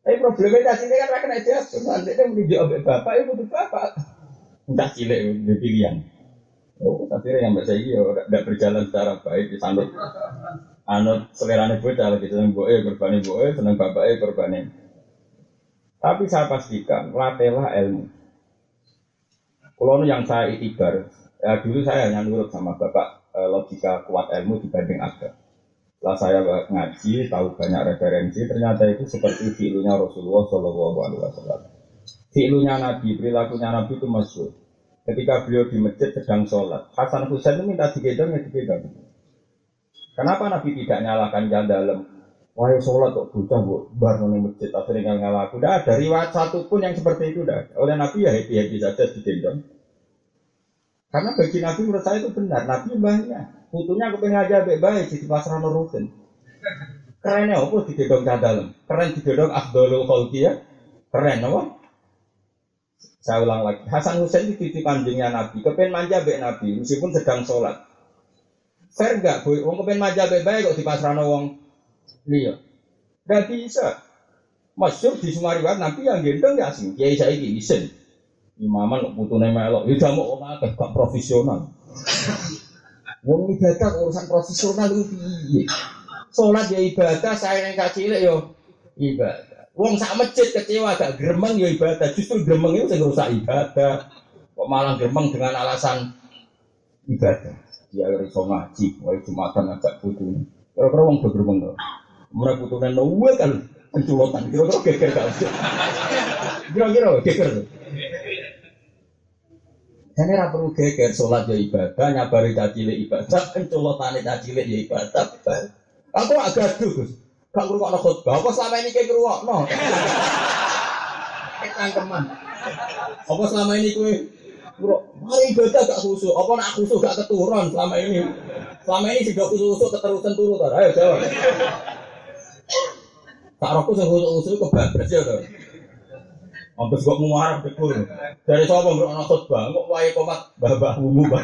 tapi problemnya cah cilik kan rakyat aja, nanti dia menuju abek bapak, itu butuh bapak. Entah cilik itu pilihan. Oh, tapi yang bahasa ini tidak berjalan secara baik di sana. Anut selerane bocah lagi seneng boe berbani boe seneng bapaknya berbani. Tapi saya pastikan latihlah ilmu. Kalau yang saya itibar, ya dulu saya hanya nurut sama bapak eh, logika kuat ilmu dibanding agama. Setelah saya ngaji, tahu banyak referensi, ternyata itu seperti filunya Rasulullah Shallallahu Alaihi Wasallam. Filunya Nabi, perilakunya Nabi itu masyur. Ketika beliau di masjid sedang sholat, Hasan Husain itu minta digedong ya digedong. Kenapa Nabi tidak nyalakan jalan dalam? Wahai sholat kok bocah bu, bar nih masjid akhirnya nggak ngalaku. Tidak ada riwayat satu pun yang seperti itu. Dah. Oleh Nabi ya happy happy saja digendong. Karena bagi Nabi menurut saya itu benar. Nabi banyak. Butuhnya aku pengen aja baik-baik di pasar rutin. Kerennya apa di gedong dalam? Keren di gedong Abdul Khalqi ya? Keren apa? Saya ulang lagi. Hasan Hussein itu titip anjingnya Nabi. Kepen manja baik Nabi meskipun sedang sholat. Fair gak? Wong kepen manja baik baik kok di pasar wong liya. Gak bisa. Masyur di semua riwayat Nabi yang gendong gak asing. Kiai saya ini isen. Imaman butuh nama elok. Ya mau orang gak profesional. Wong ibadah urusan profesional itu piye? Salat ya ibadah, saya yang cilik yo ya ibadah. Wong sak masjid kecewa gak gremeng ya ibadah. Justru gremeng itu sing rusak ibadah. Kok malah gremeng dengan alasan ibadah. Dia iso ngaji, wae Jumatan ngajak putune. Kira-kira wong do gremeng to. Mulai putune nuwe kan penculotan. Kira-kira geger gak? Kira-kira geger. Ini ora perlu geger sholat ya ibadah, nyabari caci ibadah, pencolotane caci ya ibadah. Aku agak gaduh. Gak ngrungokno khotbah, apa selama ini kayak ngrungokno? Kangkeman. Apa selama ini kowe Mari ibadah gak khusus, apa nak khusus gak keturun selama ini? Selama ini sudah khusus keterusan turun, ayo jawab. Tak rokok sing khusus-khusus kebablas ya, Hampir gak mau marah betul. Dari siapa nggak anak khutbah, kok wae komat babah bah.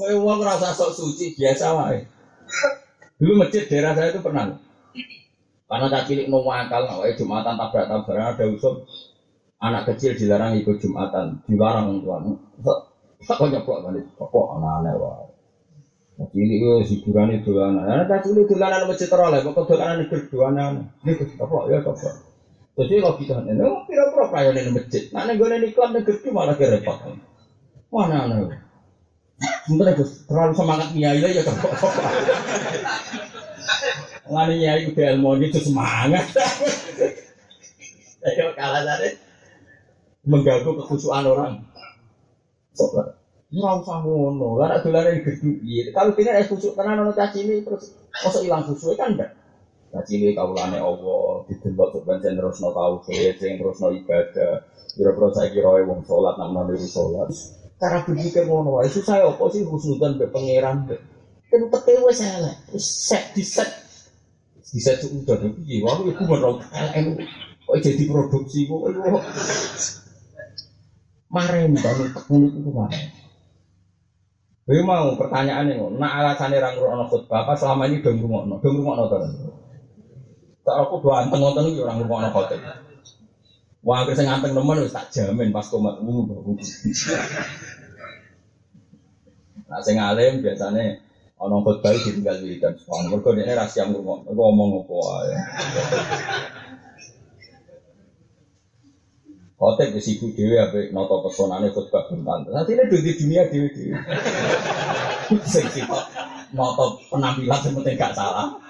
Wae uang rasa sok suci biasa wae. Dulu masjid daerah saya itu pernah. Karena tak cilik mau akal, wae jumatan tabrak tabrakan ada usul anak kecil dilarang ikut jumatan, dilarang tuan. Tak kau nyeplok balik, kok anak-anak wae. Cilik itu hiburan itu anak. Anak kecil itu anak masjid teroleh, pokok dolanan itu dua anak. Ini kestoplok ya kestoplok. Jadi kalau kita ini, pira-pira pelayan ini masjid. Nah, nih gue iklan negeri malah repot. Mana nih? Sebentar itu terlalu semangat nyai ya kan. Ngani nyai udah ilmu itu semangat. Ayo kalah tadi mengganggu kekhusyuan orang. Sobat. Ora usah ngono, ora dolane gedhu piye. Kalau pengen es khusuk tenan ono ini terus mosok ilang khusuk kan enggak. Nah cili kaulane Allah, didelok sebenarnya terus no tau sing terus no ibadah. Kira-kira saya kira wong sholat namun nanti sholat. Cara berpikir ngono wae susah apa sih husnudan be pangeran be. Kan teke wis elek, wis set di set. Di set udah piye wae iku menurut LM kok jadi produksi kok. Maren banget tekun itu maren. Gue mau pertanyaannya, nak alasannya orang ngurung khutbah apa selama ini dong rumah dong rumah to. Tak aku dua anteng anteng itu orang rumah anak hotel. Wah, aku saya nganteng teman wis tak jamin pas komat uh Nah, saya ngalim biasanya orang khotbah ditinggal wiridan. Wah, mereka ini rahasia ngomong, ngomong apa ya. Khotib wis ibu dhewe ape nata pesonane khotbah bentan. Nanti ini di dunia dhewe dhewe. Sing sitok nata penampilan sing penting gak salah.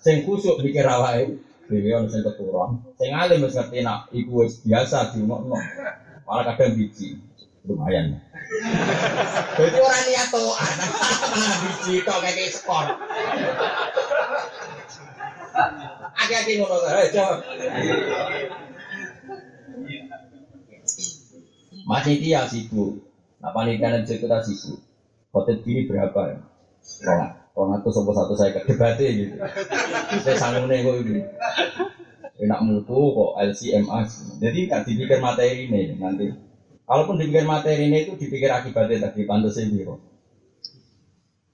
Sing kusuk mikir awake ono sing keturun. Sing alim wis ngerti nak iku wis biasa diumumno. Malah kadang biji. Lumayan. Jadi orang niat toan, malah biji tok kayak skor. Aki-aki ngono aja. Masih dia sibuk. Nah panitia dan kita sibuk. Hotel ini berapa ya? Orang itu sopo satu saya kedebate gitu. Saya sanggup nego itu. Enak mutu kok LCMA. Jadi nggak dipikir materi ini nanti. Kalaupun dipikir materi ini itu dipikir akibatnya tadi pantas sendiri.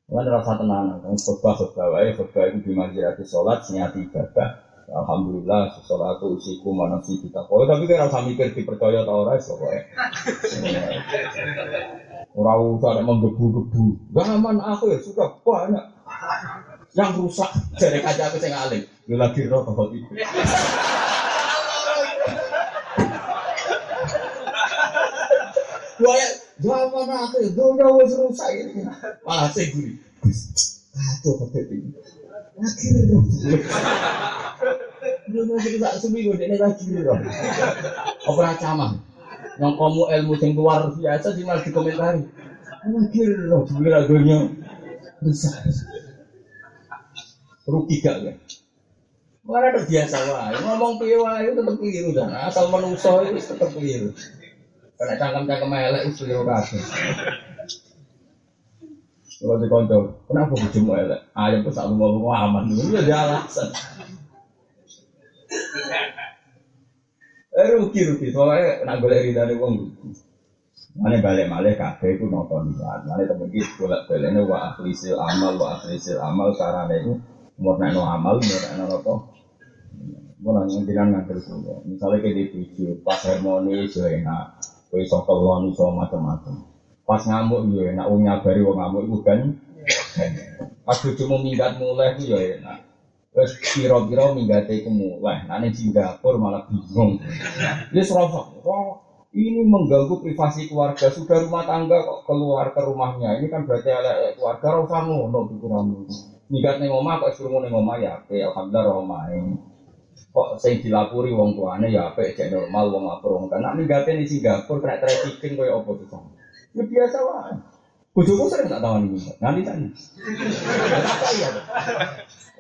Kan rasa tenang, kan khutbah khutbah wae khutbah itu di masjid sholat niat ibadah. Alhamdulillah sesolatu usiku mana sih kita kau tapi kan harus mikir dipercaya tau ora pokoknya orang usah ada menggebu-gebu zaman aku ya sudah banyak yang rusak dari kaca aku saya ngalim ya lagi roh kalau itu Wah, zaman aku ya dunia wis rusak ini malah saya gini Aduh, kata ini. Lagi roh. Belum masih bisa seminggu ini lagi loh. Apa camah? Yang kamu ilmu yang luar biasa sih malah dikomentari. Lagi loh, juga lagunya besar. Rugi gak ya? Mana ada biasa wae, ngomong piye wae tetep keliru dan asal menungso itu tetep keliru. Karena cangkem-cangkem elek itu keliru kabeh. Kalau di konco, kenapa bojomu elek? Ayam tuh sak ngomong aman, itu ya alasan. Eh rugi rugi, soalnya nak boleh dari uang rugi. Mana balik balik kafe itu nonton niat. Mana temen kita bolak baliknya wa akhlisil amal wa akhlisil amal caranya itu murni no amal murni no apa. Mau nanya jiran nganter semua. Misalnya kayak di tujuh pas harmoni so enak, kau iso kelon iso macam-macam. Pas ngamuk yo enak, wong nyabari wong ngamuk itu kan. Pas bojomu minggat mulai itu yo enak. Wes kira-kira minggate iku mulai. Ning Singapura malah bingung. Wis rasa, wah ini mengganggu privasi keluarga. Sudah rumah tangga kok keluar ke rumahnya. Ini kan berarti ada keluarga rasa ngono pikiranmu. Minggat ning omah kok suruh ning omah ya apik alhamdulillah omahe. Kok sing dilapuri wong tuane ya apik cek normal wong lapor wong kan. Nek minggate ning Singapura kena trafficking koyo apa tuh. Ya biasa wae. Bojoku sering tak tawani minggat. Nanti tanya. Apa ya?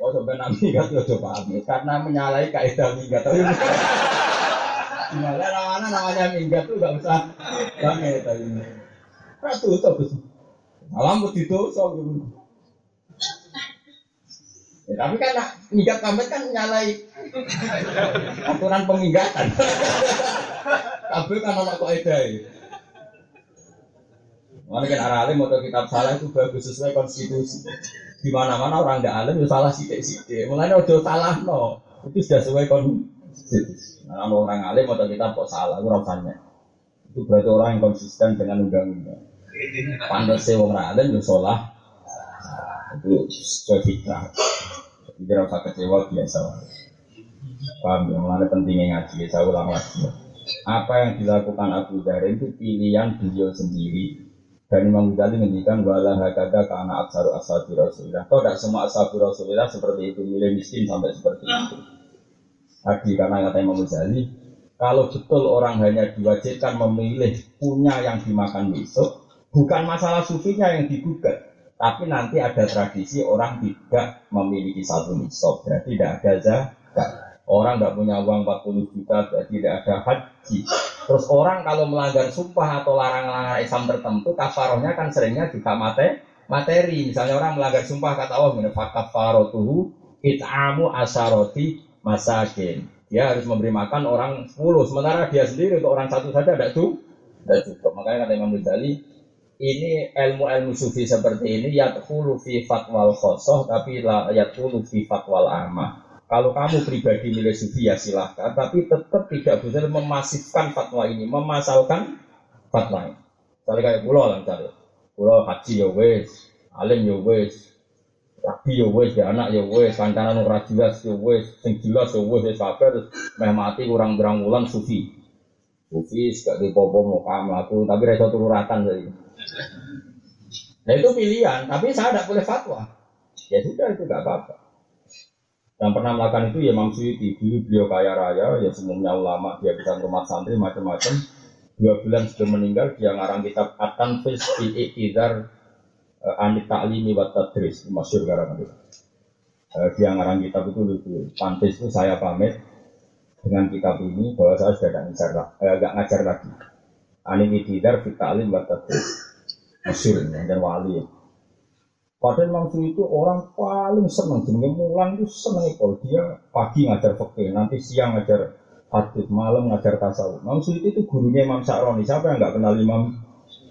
Oh sebenarnya minggat ya coba paham karena menyalahi kaidah minggat. Malah namanya namanya minggat tuh gak usah banget tadi. Ratu tuh Malam begitu so Ya, tapi kan minggat kamet kan menyalahi aturan peminggatan. Kabel kan anak kok ya. Mana kan arah alim atau kitab salah itu bagus sesuai konstitusi. Di mana mana orang tidak alim itu salah sih sih. Mulanya udah salah no, itu sudah sesuai konstitusi. Nah, kalau orang alim atau kitab kok salah, itu rasanya. Itu berarti orang yang konsisten dengan undang-undang. Pantas sih orang alim itu salah. Itu sesuai fitrah. Jadi rasa kecewa biasa. Paham ya? Mulanya pentingnya ngaji. Saya ulang lagi. Apa yang dilakukan Abu Dhar itu pilihan beliau sendiri dan Imam Ghazali menghentikan wala hakada karena aksaru ashabi Rasulullah. Kau tidak semua ashabi Rasulullah seperti itu, milih miskin sampai seperti itu. Tadi karena kata Imam Ghazali, kalau betul orang hanya diwajibkan memilih punya yang dimakan besok, bukan masalah sufinya yang digugat, tapi nanti ada tradisi orang tidak memiliki satu nisab, berarti tidak ada zakat. Orang nggak punya uang 40 juta, berarti tidak ada haji. Terus orang kalau melanggar sumpah atau larangan-larangan Islam tertentu, kafarohnya kan seringnya juga mate, materi. Misalnya orang melanggar sumpah kata Allah, kafarotuhu it'amu asaroti masakin. Dia harus memberi makan orang 10, sementara dia sendiri untuk orang satu saja tidak cukup. Tidak cukup. Makanya kata Imam Ghazali, ini ilmu-ilmu sufi seperti ini yathulu fi fatwal khosoh tapi la yathulu fi fatwal amah. Kalau kamu pribadi milih sufi ya silahkan, tapi tetap tidak bisa memasifkan fatwa ini, memasalkan fatwa ini. Misalnya kayak pulau lah misalnya, pulau haji ya wes, alim ya wes, rabi ya wes, ya anak ya wes, kancanan ora jelas ya wes, sing jelas ya wes, wes kabeh meh mati kurang berang wulan sufi. Sufi gak di popo muka melaku, tapi reso tururatan tadi. Nah itu pilihan, tapi saya tidak boleh fatwa. Ya sudah itu gak apa-apa. Yang pernah melakukan itu ya Imam Suyuti, dulu beliau kaya raya, ya semuanya ulama, dia bisa rumah santri macam-macam. Dua bulan sebelum meninggal, dia ngarang kitab Atan Fis fi Iqtidar uh, Anit Ta'limi wa Tadris, masyur garang itu. Uh, dia ngarang kitab itu lucu. Pantis itu saya pamit, dengan kitab ini bahwa saya sudah tidak ngajar, eh, ngajar lagi. Ani tidak kita alim batat Mesir dan wali. Padahal Mansur itu orang paling senang jenenge mulang itu senang kalau dia pagi ngajar fakir, nanti siang ngajar hadis, malam ngajar tasawuf. Mansur itu, itu gurunya Imam Sa'roni. Siapa yang nggak kenal Imam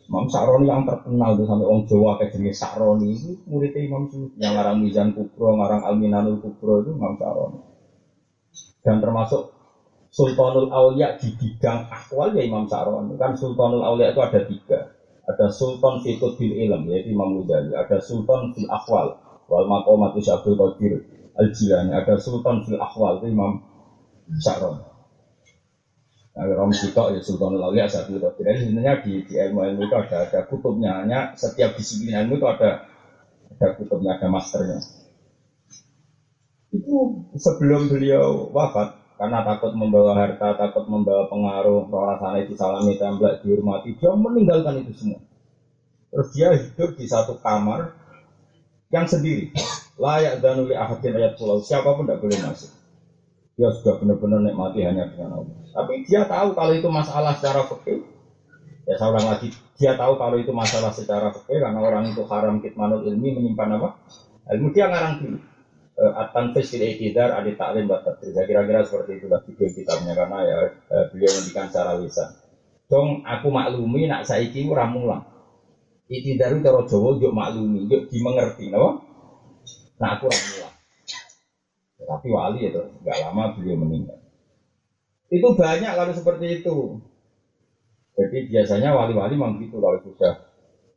Imam Sa'roni yang terkenal tuh sampai orang Jawa kayak jenis Sa'roni itu muridnya Imam Suyuti yang ngarang Mizan Kubro, ngarang Alminanul Kubro itu Imam Sa'roni. Dan termasuk Sultanul Aulia di bidang akwal ya Imam Sa'roni. Kan Sultanul Aulia itu ada tiga. Ada Sultan Fiqh bil Ilm yaitu Imam Ghazali. Ada Sultan fil Akwal wal Maqamat Syabdul Qadir Al Jilani. Ada Sultan fil Akwal itu Imam Sa'roni. Nah, Rom Sitok ya Sultanul Aulia Syabdul Qadir. Jadi sebenarnya di, di ilmu ilmu itu ada ada kutubnya. Hanya setiap disiplin ilmu itu ada ada kutubnya, ada masternya. Itu sebelum beliau wafat, karena takut membawa harta, takut membawa pengaruh, orang sana disalami, template, dihormati, dia meninggalkan itu semua. Terus dia hidup di satu kamar yang sendiri. Layak dan oleh ahadin ayat pulau, siapa pun tidak boleh masuk. Dia sudah benar-benar nikmati hanya dengan Allah. Tapi dia tahu kalau itu masalah secara fikih. Ya ulang lagi, dia tahu kalau itu masalah secara fikih karena orang itu haram kitmanul ilmi menyimpan apa? Ilmu dia ngarang dulu uh, atan fil iktidar adi taklim buat Saya kira-kira seperti itu lagi kitabnya karena ya uh, beliau mendikan secara lisan. Dong aku maklumi nak saiki ora mulang. Itu cara Jawa yuk maklumi, yuk dimengerti, napa? Nah aku ora mulang. Tapi wali itu nggak lama beliau meninggal. Itu banyak kalau seperti itu. Jadi biasanya wali-wali memang gitu kalau sudah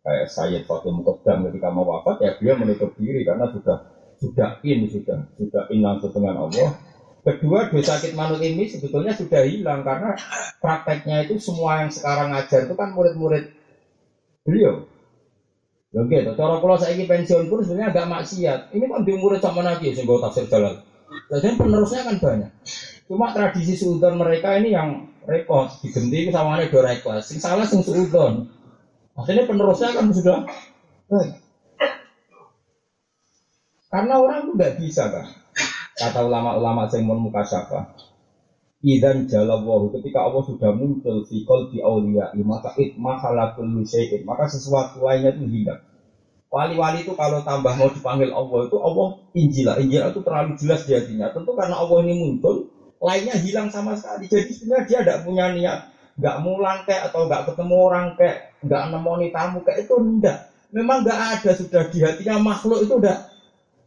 kayak Sayyid Fatih Muqaddam ketika mau wafat ya beliau menutup diri karena sudah sudah in sudah sudah in langsung dengan Allah kedua dosa sakit manut ini sebetulnya sudah hilang karena prakteknya itu semua yang sekarang ngajar itu kan murid-murid beliau Oke, gitu. cara kalau saya pensiun pun sebenarnya agak maksiat. Ini kan di murid sama lagi, sehingga tafsir jalan. Jadi penerusnya kan banyak. Cuma tradisi sudon mereka ini yang rekod digenti sama ada dua kelas. Sing salah sing sudon. Akhirnya penerusnya kan sudah baik. Karena orang itu nggak bisa kan. Kata ulama-ulama yang muka siapa? Idan jalawahu ketika Allah sudah muncul di di aulia maka it mahalakul syai'in maka sesuatu lainnya itu hilang. Wali-wali itu kalau tambah mau dipanggil Allah itu Allah Injil Injil itu terlalu jelas di hatinya. Tentu karena Allah ini muncul, lainnya hilang sama sekali. Jadi sebenarnya dia tidak punya niat, nggak mulang kayak atau nggak ketemu orang kayak, nggak nemoni tamu kayak itu enggak. Memang nggak ada sudah di hatinya makhluk itu udah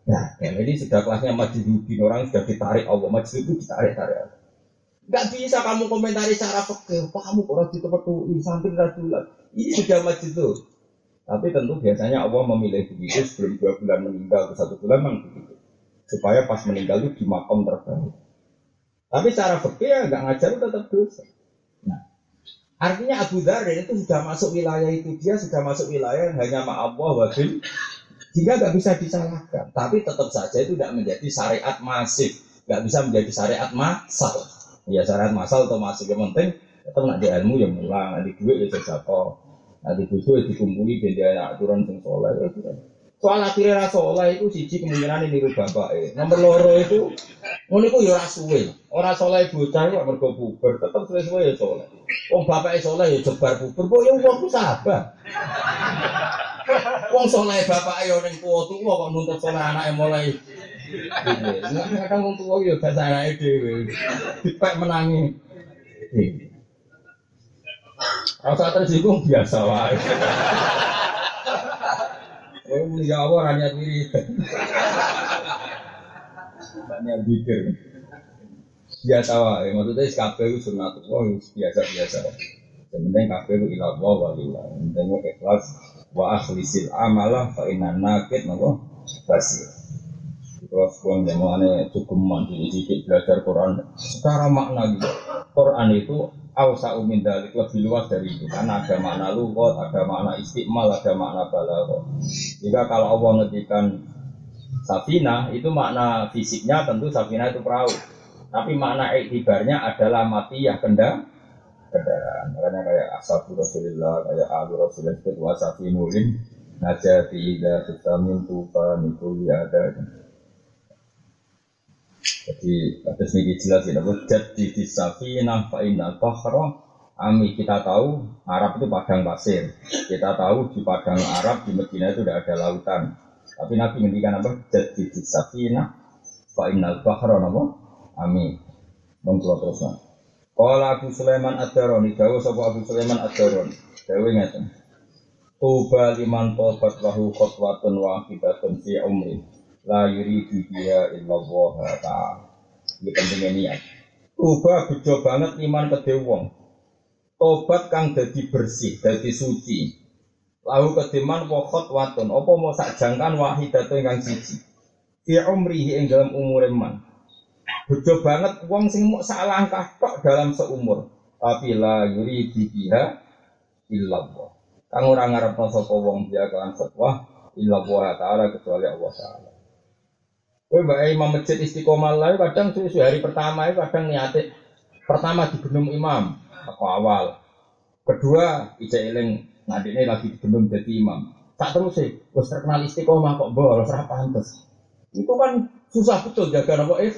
Nah, ini sudah kelasnya majidudin orang sudah ditarik Allah, majid itu ditarik tarik Allah. Gak bisa kamu komentari cara fakir, kamu orang di tempat UI, sambil rajulan. Ini sudah majid itu. Tapi tentu biasanya Allah memilih begitu sebelum dua bulan meninggal, atau satu bulan memang begitu. Supaya pas meninggal itu di makam terbaik. Tapi cara fakir ya gak ngajar itu tetap dosa. Nah, artinya Abu Dhar itu sudah masuk wilayah itu, dia sudah masuk wilayah yang hanya ma Allah sehingga nggak bisa disalahkan. Tapi tetap saja itu tidak menjadi syariat masif. Nggak bisa menjadi syariat masal. Ya syariat masal atau masif yang penting tetap nak di ilmu yang mulang, nanti duit ya jatuh, nanti butuh ya dikumpuli dia aturan sing soleh. Ya, Soal akhirnya soleh itu siji kemungkinan ini rubah bapak. Eh. Nomor loro itu, ngono itu ya rasuwe. Orang soleh bocah ya mergo buber, tetap suwe-suwe ya soleh. Wong bapak soleh ya jebar buber, kok ya wong sabar. Wong soleh bapak ayo ning tuwa tuwa kok nuntut soleh anake mulai. Kadang wong tuwa yo gak anake dhewe. Dipek menangi. Rasa tersinggung biasa wae. Oh, ya Allah hanya diri. Hanya pikir. Biasa wae, maksudnya kabeh itu sunatullah biasa-biasa. Yang penting kabeh itu ilah Allah wa lillah. Yang penting ikhlas wa akhlisil amalah fa inna nakit napa? Basir. Kalau sebuah jamuannya cukup mandi sedikit belajar Quran. Secara makna gitu. Quran itu Awsa umin dalik lebih luas dari itu. Karena ada makna lugot, ada makna istiqmal, ada makna balaghah. Jika kalau Allah ngedikan safina itu makna fisiknya tentu safina itu perahu. Tapi makna iktibarnya adalah mati ya kenda kendaraan. Makanya kayak ashabu Rasulullah, kayak alu Rasulullah itu wa safinulin najati ida tutamin tufa nikuli ada. Jadi atas ini jelas ya, jadi di Safina fa'inal bahra Ami kita tahu Arab itu padang pasir. Kita tahu di padang Arab di Medina itu tidak ada lautan. Tapi Nabi ngendikan apa? Jadi di Safina fa'inal bahra apa? Ami. Mengkuat terus Kala Abu Sulaiman Ad-Darani, Dawa sapa Abu Sulaiman Ad-Darani. Dawa ngeten. Tuba liman tobat lahu khotwatun wahidatun fi umri la yuridu biha illallah ta'ala. Ini pentingnya niat. Tuba bejo banget iman ke. Tobat kang dadi bersih, dadi suci. Lalu kediman wokot watun, apa mau sak jangkan wahidatun kang siji. Fi umrihi ing dalam umur man. Bejo banget wong sing mau sak langkah tok dalam seumur. Tapi la yuridu biha illallah. Kang ora ngarepno sapa wong dia kan fatwa illallah taala kecuali Allah taala. Kowe mbak imam masjid istiqomah lah kadang susu hari pertama itu kadang niate pertama digenum imam aku awal. Kedua ijek eling ngadine lagi digenum jadi imam. Tak terus sih, wis terkenal istiqomah kok bolos ora pantes. Itu kan susah betul jaga apa eh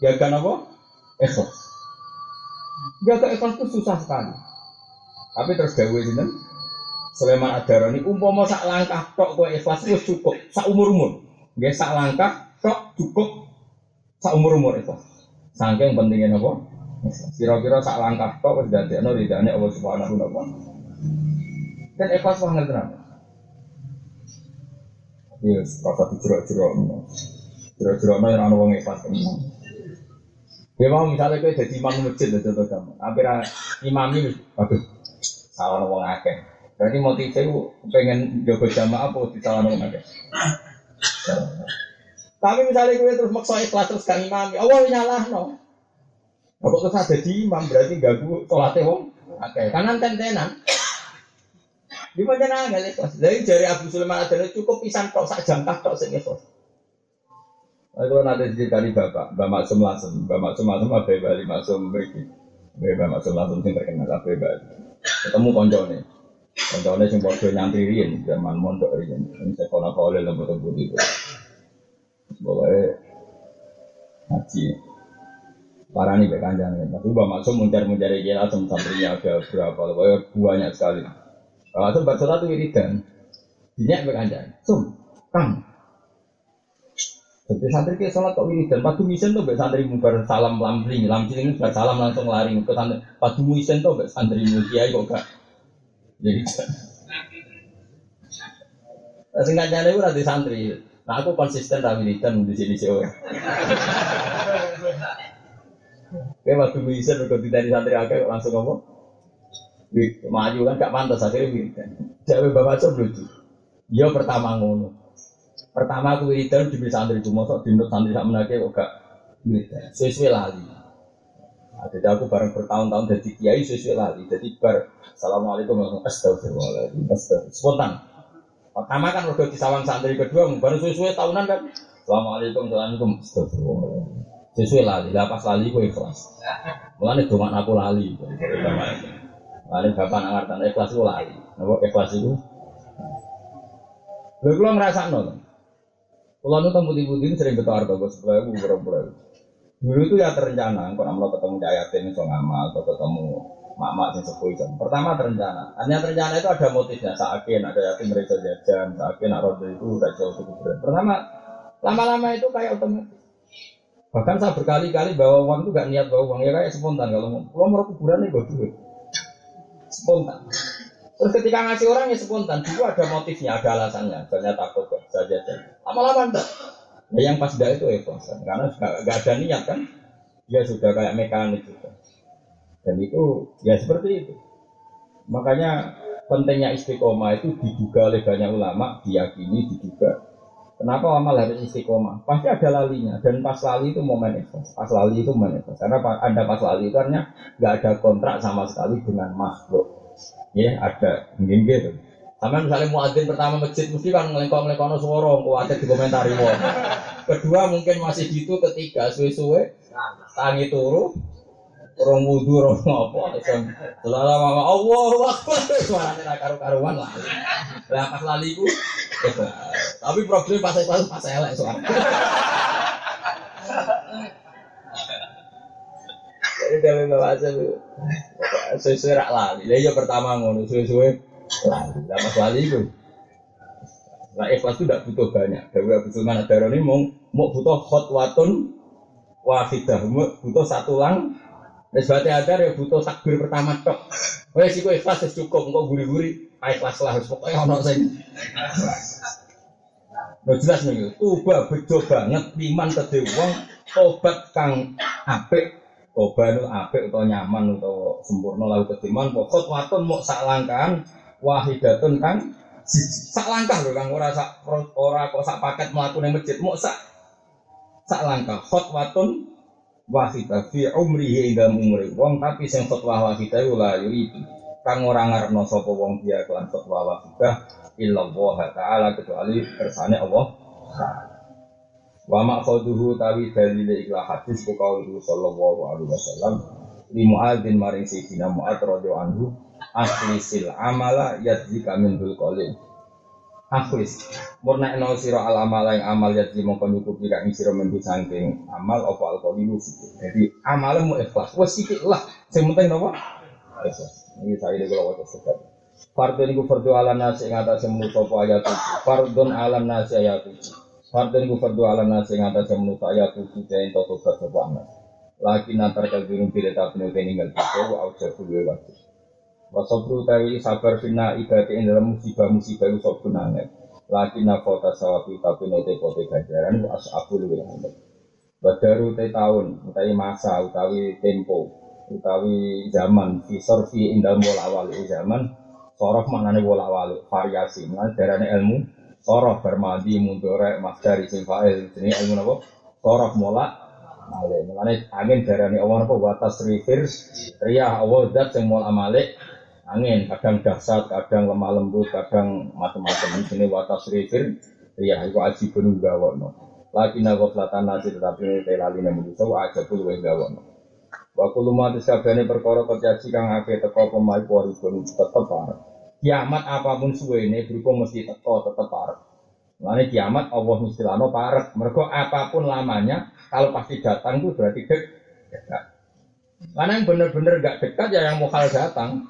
jaga apa ikhlas. Jaga ikhlas itu susah sekali. Tapi terus gawe sinten? Sulaiman Adaroni umpama sak langkah tok kowe ikhlas wis cukup sak umur-umur. Nggih sak langkah tok cukup sak umur umur itu. Saking pentingnya nopo. Kira-kira sak langkah tok wis dadekno ridane Allah Subhanahu wa taala. Dan ikhlas banget tenan. Yes, kata jerok-jerok Jerok-jerok yang ana wong ikhlas tenan. Ya mau misalnya kowe jadi imam masjid contoh kamu. Hampir imam ini bagus. Salah wong akeh. Berarti motifnya pengen jaga jamaah apa di salah wong akeh. Tapi misalnya gue terus maksa ikhlas terus kan imam, Allah nyalah no. Apa terus ada di imam berarti gak gue sholatnya wong. Oke, kanan tentenan. Di mana nggak ikhlas? Dari jari Abu Sulaiman adalah cukup pisan tok sak jam tok sing ikhlas. Kalau nanti dicari bapak, Mbak Maksum langsung, Mbak Maksum langsung apa Bali Maksum begini, Mbak Maksum langsung sing terkenal apa Bali. Ketemu koncone, koncone sing bodoh nyantri rian, zaman mondok rian, ini sekolah kau lembut lembut itu. Pokoknya haji. Parah nih kayak kanjang Tapi Mbak Maksum mencari-mencari dia langsung santrinya ada berapa. Pokoknya banyak sekali. Kalau Maksum bersolat itu wiridan. Dinyak kayak kanjang. Sum, kang. Jadi santri ke sholat kok wiridan. Padu misen tuh santri mubar salam lambling. Lambling itu salam langsung lari ke santri. Padu misen tuh santri kiai kok gak. Jadi Singkatnya itu nanti santri. Nah aku konsisten tak wiridan di sini sih. Kayak waktu bisa berganti dari santri akeh langsung ngomong. Maju kan gak pantas akhirnya wiridan. Jadi bapak coba lucu. Ya pertama ngono. Pertama aku wiridan di santri cuma sok dinut santri sak menake kok gak wiridan. Sesuai lali. Nah, jadi aku bareng bertahun-tahun jadi kiai sesuai lali. Jadi bar Assalamualaikum warahmatullahi wabarakatuh. Spontan. Pertama kan udah di sawang santri kedua, baru sesuai tahunan kan. Assalamualaikum, assalamualaikum. Astagfirullah. Sesuai lali, pas lali gue ikhlas. Mulane doang aku lali. Lali bapak nang ngerti ikhlas gue lali. Napa ikhlas itu? Lha kula ngrasakno. Kula nu temu di budin sering ketawar kok sebelah ibu berapa Dulu itu ya terencana, kalau mau ketemu Jaya ini so ngamal atau ketemu mak-mak yang sepuh itu. Pertama terencana. Hanya terencana itu ada motifnya. Sakin ada yakin mereka jajan, sakin nak roda itu udah jauh cukup berat. Pertama, lama-lama itu kayak otomatis. Bahkan saya berkali-kali bawa uang itu gak niat bawa uang ya kayak spontan. Kalau mau mau kuburan nih gue duit. Spontan. Terus ketika ngasih orang ya spontan, dulu ada motifnya, ada alasannya. Misalnya takut kok saja jajan. Lama-lama enggak. Ya yang pas dah itu ikhlas karena gak ada niat kan. Dia sudah kayak mekanik juga. Dan itu ya seperti itu. Makanya pentingnya istiqomah itu diduga oleh banyak ulama, diyakini, diduga. Kenapa amal harus istiqomah? Pasti ada lalinya dan pas lali itu momen ikhlas. Pas lali itu momen ikhlas. Karena ada pas lali itu artinya nggak ada kontrak sama sekali dengan makhluk. Ya ada mungkin gitu. Sama misalnya muadzin pertama masjid mesti kan ngelengkong suara, kuatnya di komentari wong. Kedua mungkin masih gitu, ketiga suwe-suwe tangi turu, orang wudhu, orang apa, selalu mama Allah, akbar, suaranya nak karu-karuan lah. Lah pas lali ku, tapi problemnya pas pas pas elek soalnya. Dalam itu, sesuai rak lali. Lah ya pertama ngono, sesuai lali. Lah pas lali itu, Nah ikhlas itu tidak butuh banyak. Dewi Abu Sulman Adaroni mau mau butuh khotwatun wahidah, butuh satu lang berarti ada ya butuh takbir pertama tok. Wes iku ikhlas wis cukup engko guri-guri ikhlas lah wis pokoke ono sing. Nah jelas nih, tuba bejo banget iman kedhe wong tobat kang apik tobat itu apik atau nyaman atau sempurna lalu ketiman pokok waton mau sak langkahan wahidatun kan sak langkah loh kang ora sak ora kok sak paket melakukan masjid. Mau sak sak langkah. Khotwatun wahidah fi umrihi ing umri. Wong tapi sing fatwa wahidah la yuridu. Kang ora ngarepno sapa wong dia kelan fatwa wahidah illa Allah taala kecuali kersane Allah wa maqaduhu tawi dalil ikhlas hadis ku kaulu sallallahu alaihi wasallam li muadzin maring sayyidina muad radhiyallahu anhu akhlisil amala yadzika min dul qalil. Akhlis murna eno sira al amal yang amal ya di mongko nyukupi kak ing sira mendu saking amal apa al qalilu jadi amalmu ikhlas wis sithik lah. Sing penting napa ikhlas. Iki kula waca sedap. Fardun iku fardu ala nasi ing atase manusa apa ayat. Fardun ala nasi ayat. Fardun iku fardu ala nasi ing atase manusa ayat itu den toto sapa anak. Lagi nantar kalbirun bila tak penuh tinggal kita, au jatuh waktu. Wasabru tawi sabar fina ibati ing dalam musibah-musibah itu sabun angin. Laki nafota sawabi tapi note pote ganjaran wa ashabul wilhamd. Badaru te tahun, utawi masa, utawi tempo, utawi zaman, visor fi indal mola wali zaman, sorof maknane bola wali, variasi, mana darane ilmu, sorof bermadi mundore masdari sing fa'il, jenis ilmu napa? Sorof mola malik. Mulane angin darane Allah napa? Wa tasrifir riyah Allah zat sing mola malik. Angin kadang dahsyat kadang lemah lembut kadang macam-macam ini watas rifir ya itu aji penuh gawono lagi nago selatan nasi tetapi ini telali namun itu aja pun gue gawono waktu lumah disabani perkara terjadi kang ake teko pemai pori pun tetep parah kiamat apa pun suwe ini berupa mesti teko tetep parah Lainnya kiamat Allah mistilano parah mereka apa pun lamanya kalau pasti datang itu berarti dek dekat karena yang benar-benar gak dekat ya yang mukal datang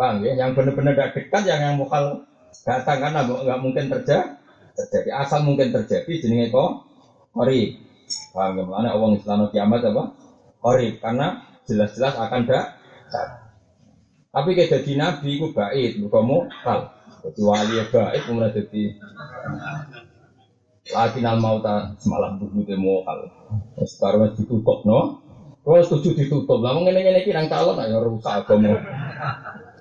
Paham ya? Yang benar-benar gak dekat, yang yang mukal datang karena nggak mungkin terjadi. Terjadi asal mungkin terjadi jenenge kok ori. Paham ya? Orang Islam kiamat apa? Ori karena jelas-jelas akan datang. Tapi kayak jadi nabi itu baik, bukan mukal. Jadi wali ya baik, kemudian jadi lagi nal mauta semalam buku demo kal. Sekarang ditutup no. Kalau setuju ditutup, lah mungkin ini kirang calon ayo rusak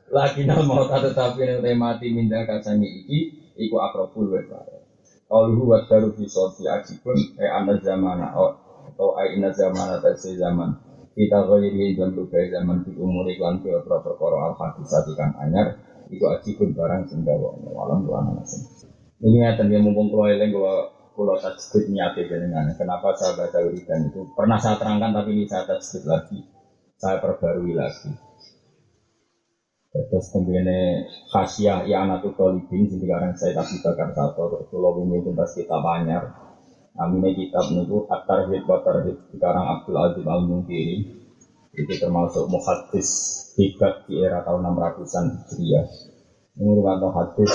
lagi nama tak tetapi yang mati minta kasanya iki iku akrabul wa kalau huwa baru bisa diajibun eh anda zaman atau ai ina zaman atau si zaman kita kali dan berbagai zaman di umur iklan ke perkara al hadisat ikan anyar iku ajibun barang senggawa walam tuan nasim ini ngeten dia mumpung kalau eling kalau kalau tajwid niatnya dengan kenapa saya baca wiridan itu? Pernah saya terangkan tapi ini saya tajwid lagi. Saya perbarui lagi. Terus kemudian khasiah ya anak tuh tolibin sekarang saya tak bakar satu kalau ini tuntas kita banyak. Namanya kitab niku at-tarhid wa tarhid sekarang Abdul Aziz Al Munkiri itu termasuk muhaddis hebat di era tahun 600-an Hijriah. Ini merupakan hadis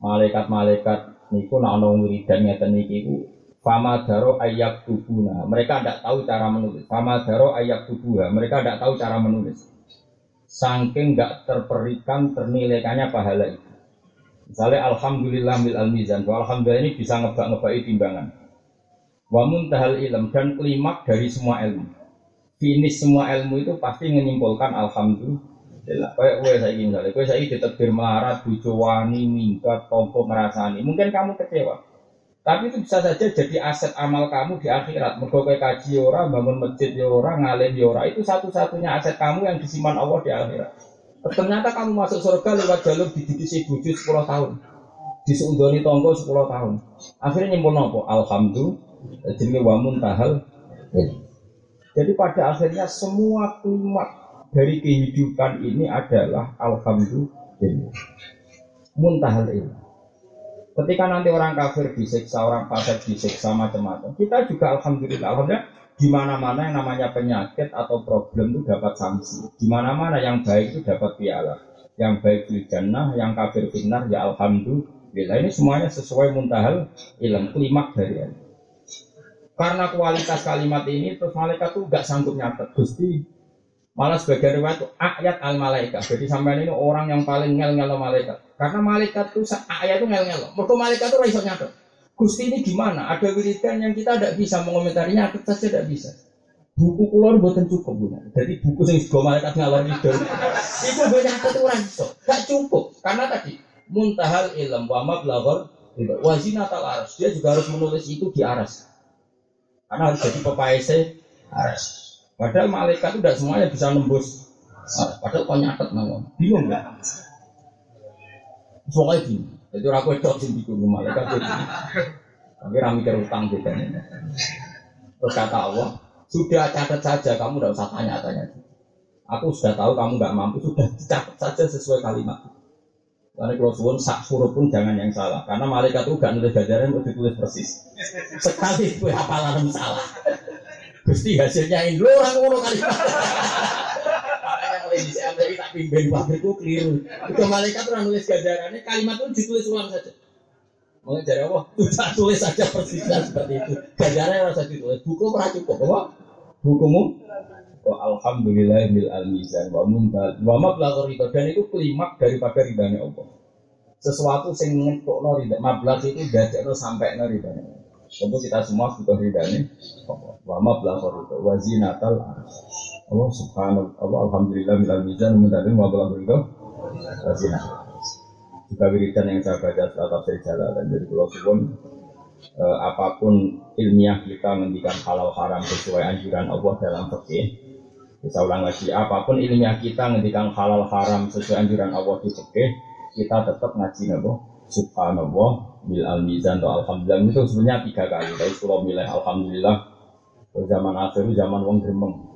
malaikat-malaikat niku nak ono wiridan ngeten niki ku Fama daro ayak tubuna. Mereka tidak tahu cara menulis. Fama daro ayak tubuha. Mereka tidak tahu cara menulis saking nggak terperikan ternilaikannya pahala itu. Misalnya Alhamdulillah mil al mizan, Alhamdulillah ini bisa ngebak ngebai timbangan. Wa muntahal ilm dan klimak dari semua ilmu. Finish semua ilmu itu pasti menyimpulkan Alhamdulillah. Kayak gue saya ingin misalnya, gue saya ditebir melarat, bujo wani, minggat, tompo, ngerasani. Mungkin kamu kecewa. Tapi itu bisa saja jadi aset amal kamu di akhirat. Mergo kaji ora, bangun masjid ya ora, ngalim ya ora. Itu satu-satunya aset kamu yang disimpan Allah di akhirat. Ternyata kamu masuk surga lewat jalur si bujuk 10 tahun. Diseudoni tonggo 10 tahun. Akhirnya nyimpul nopo? Alhamdulillah. Jadi wa muntahal. Jadi pada akhirnya semua klimak dari kehidupan ini adalah alhamdulillah. Muntahal ini. Ketika nanti orang kafir disiksa, orang fasik disiksa macam-macam, kita juga alhamdulillah, alhamdulillah di mana-mana yang namanya penyakit atau problem itu dapat sanksi. Di mana-mana yang baik itu dapat piala. Yang baik di jannah, yang kafir benar ya alhamdulillah. Ini semuanya sesuai muntahal ilm, klimak dari ini. Karena kualitas kalimat ini, terus malaikat tuh gak sanggup nyatet. Gusti, Malah sebagai riwayat itu ayat al malaikat. Jadi sampai ini orang yang paling ngel ngel malaikat. Karena malaikat itu ayat itu ngel ngel. Mereka malaikat itu raiso nyata. Gusti ini gimana? Ada wiridan yang kita tidak bisa mengomentarinya, kita saja tidak bisa. Buku keluar buatan cukup punya. Jadi buku yang juga malaikat ngalor itu. itu banyak orang itu. Gak cukup. Karena tadi muntahal ilm wa mablagor wazina tal aras. Dia juga harus menulis itu di aras. Karena harus jadi pepaese aras. Padahal malaikat itu tidak semuanya bisa nembus. Padahal kau nyatet nama. Bingung nggak? Soalnya bingung. Jadi aku itu sih bingung malaikat. Tapi rami mikir utang beda Terus kata Allah, sudah catat saja, kamu tidak usah tanya-tanya. Aku sudah tahu kamu nggak mampu, sudah catat saja sesuai kalimat. Karena kalau suwun sak huruf pun jangan yang salah, karena malaikat itu gak nulis gajaran untuk ditulis persis. Sekali itu hafalan salah. Gusti hasilnya ini orang ngono kali. Makanya mulai di tapi tak pimpin pabrikku keliru. Itu malaikat orang nulis gajarannya kalimat itu ditulis ulang saja. Mau dari Allah, tuh tulis saja persisnya seperti itu. Gajarannya harus ditulis. Buku pernah cukup, apa? Bukumu? Oh, Alhamdulillah bil al mizan wa muntal wa mablagh itu dan itu klimak daripada ridhanya Allah. Sesuatu sing ngetokno ridha mablagh itu dadekno sampai no ridhanya. Tentu kita semua butuh ridhani. Wa ma belakor itu wa zinatal Allah subhanahu Allah alhamdulillah minal mizan mudadin wa belakor itu wa Juga wiridan yang saya baca setelah tafsir dan jadi kalau suwun eh, apa pun ilmiah kita menghentikan halal haram sesuai anjuran Allah dalam fikih. Bisa ulang lagi, apa pun ilmiah kita menghentikan halal haram sesuai anjuran Allah di fikih, kita tetap ngaji nabo subhanallah bil al mizan atau alhamdulillah. Itu sebenarnya tiga kali. Tapi kalau milih alhamdulillah. Zaman akhir zaman wong gremeng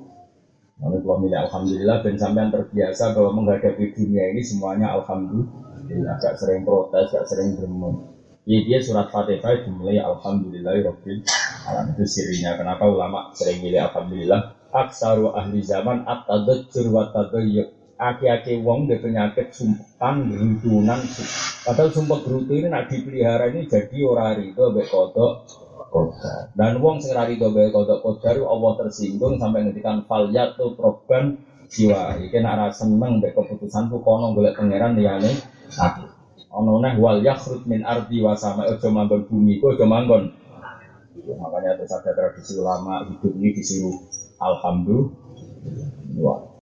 Lalu kalau milih alhamdulillah dan sampean terbiasa bahwa menghadapi dunia ini semuanya alhamdulillah. Gak sering protes gak sering gremeng. Ya dia surat Fatihah dimulai Alhamdulillah Rabbil Alam itu sirinya. Kenapa ulama sering milih Alhamdulillah? Aksaru ahli zaman At-tadajjur wa tadayyuk aki-aki wong dia penyakit sumpan gerutunan padahal sumpah gerutu ini nak dipelihara ini jadi orang itu be kodok dan wong sing rari itu be kodok kodok Allah tersinggung sampai ngetikan fal yatu proban jiwa. Iki nak rasa seneng be keputusan tuh kono golek pangeran liyane aku ono neh wal yakhrut min ardi wa sama ojo manggon bumi ojo manggon. Makanya terus ada tradisi ulama hidup ini disuruh alhamdulillah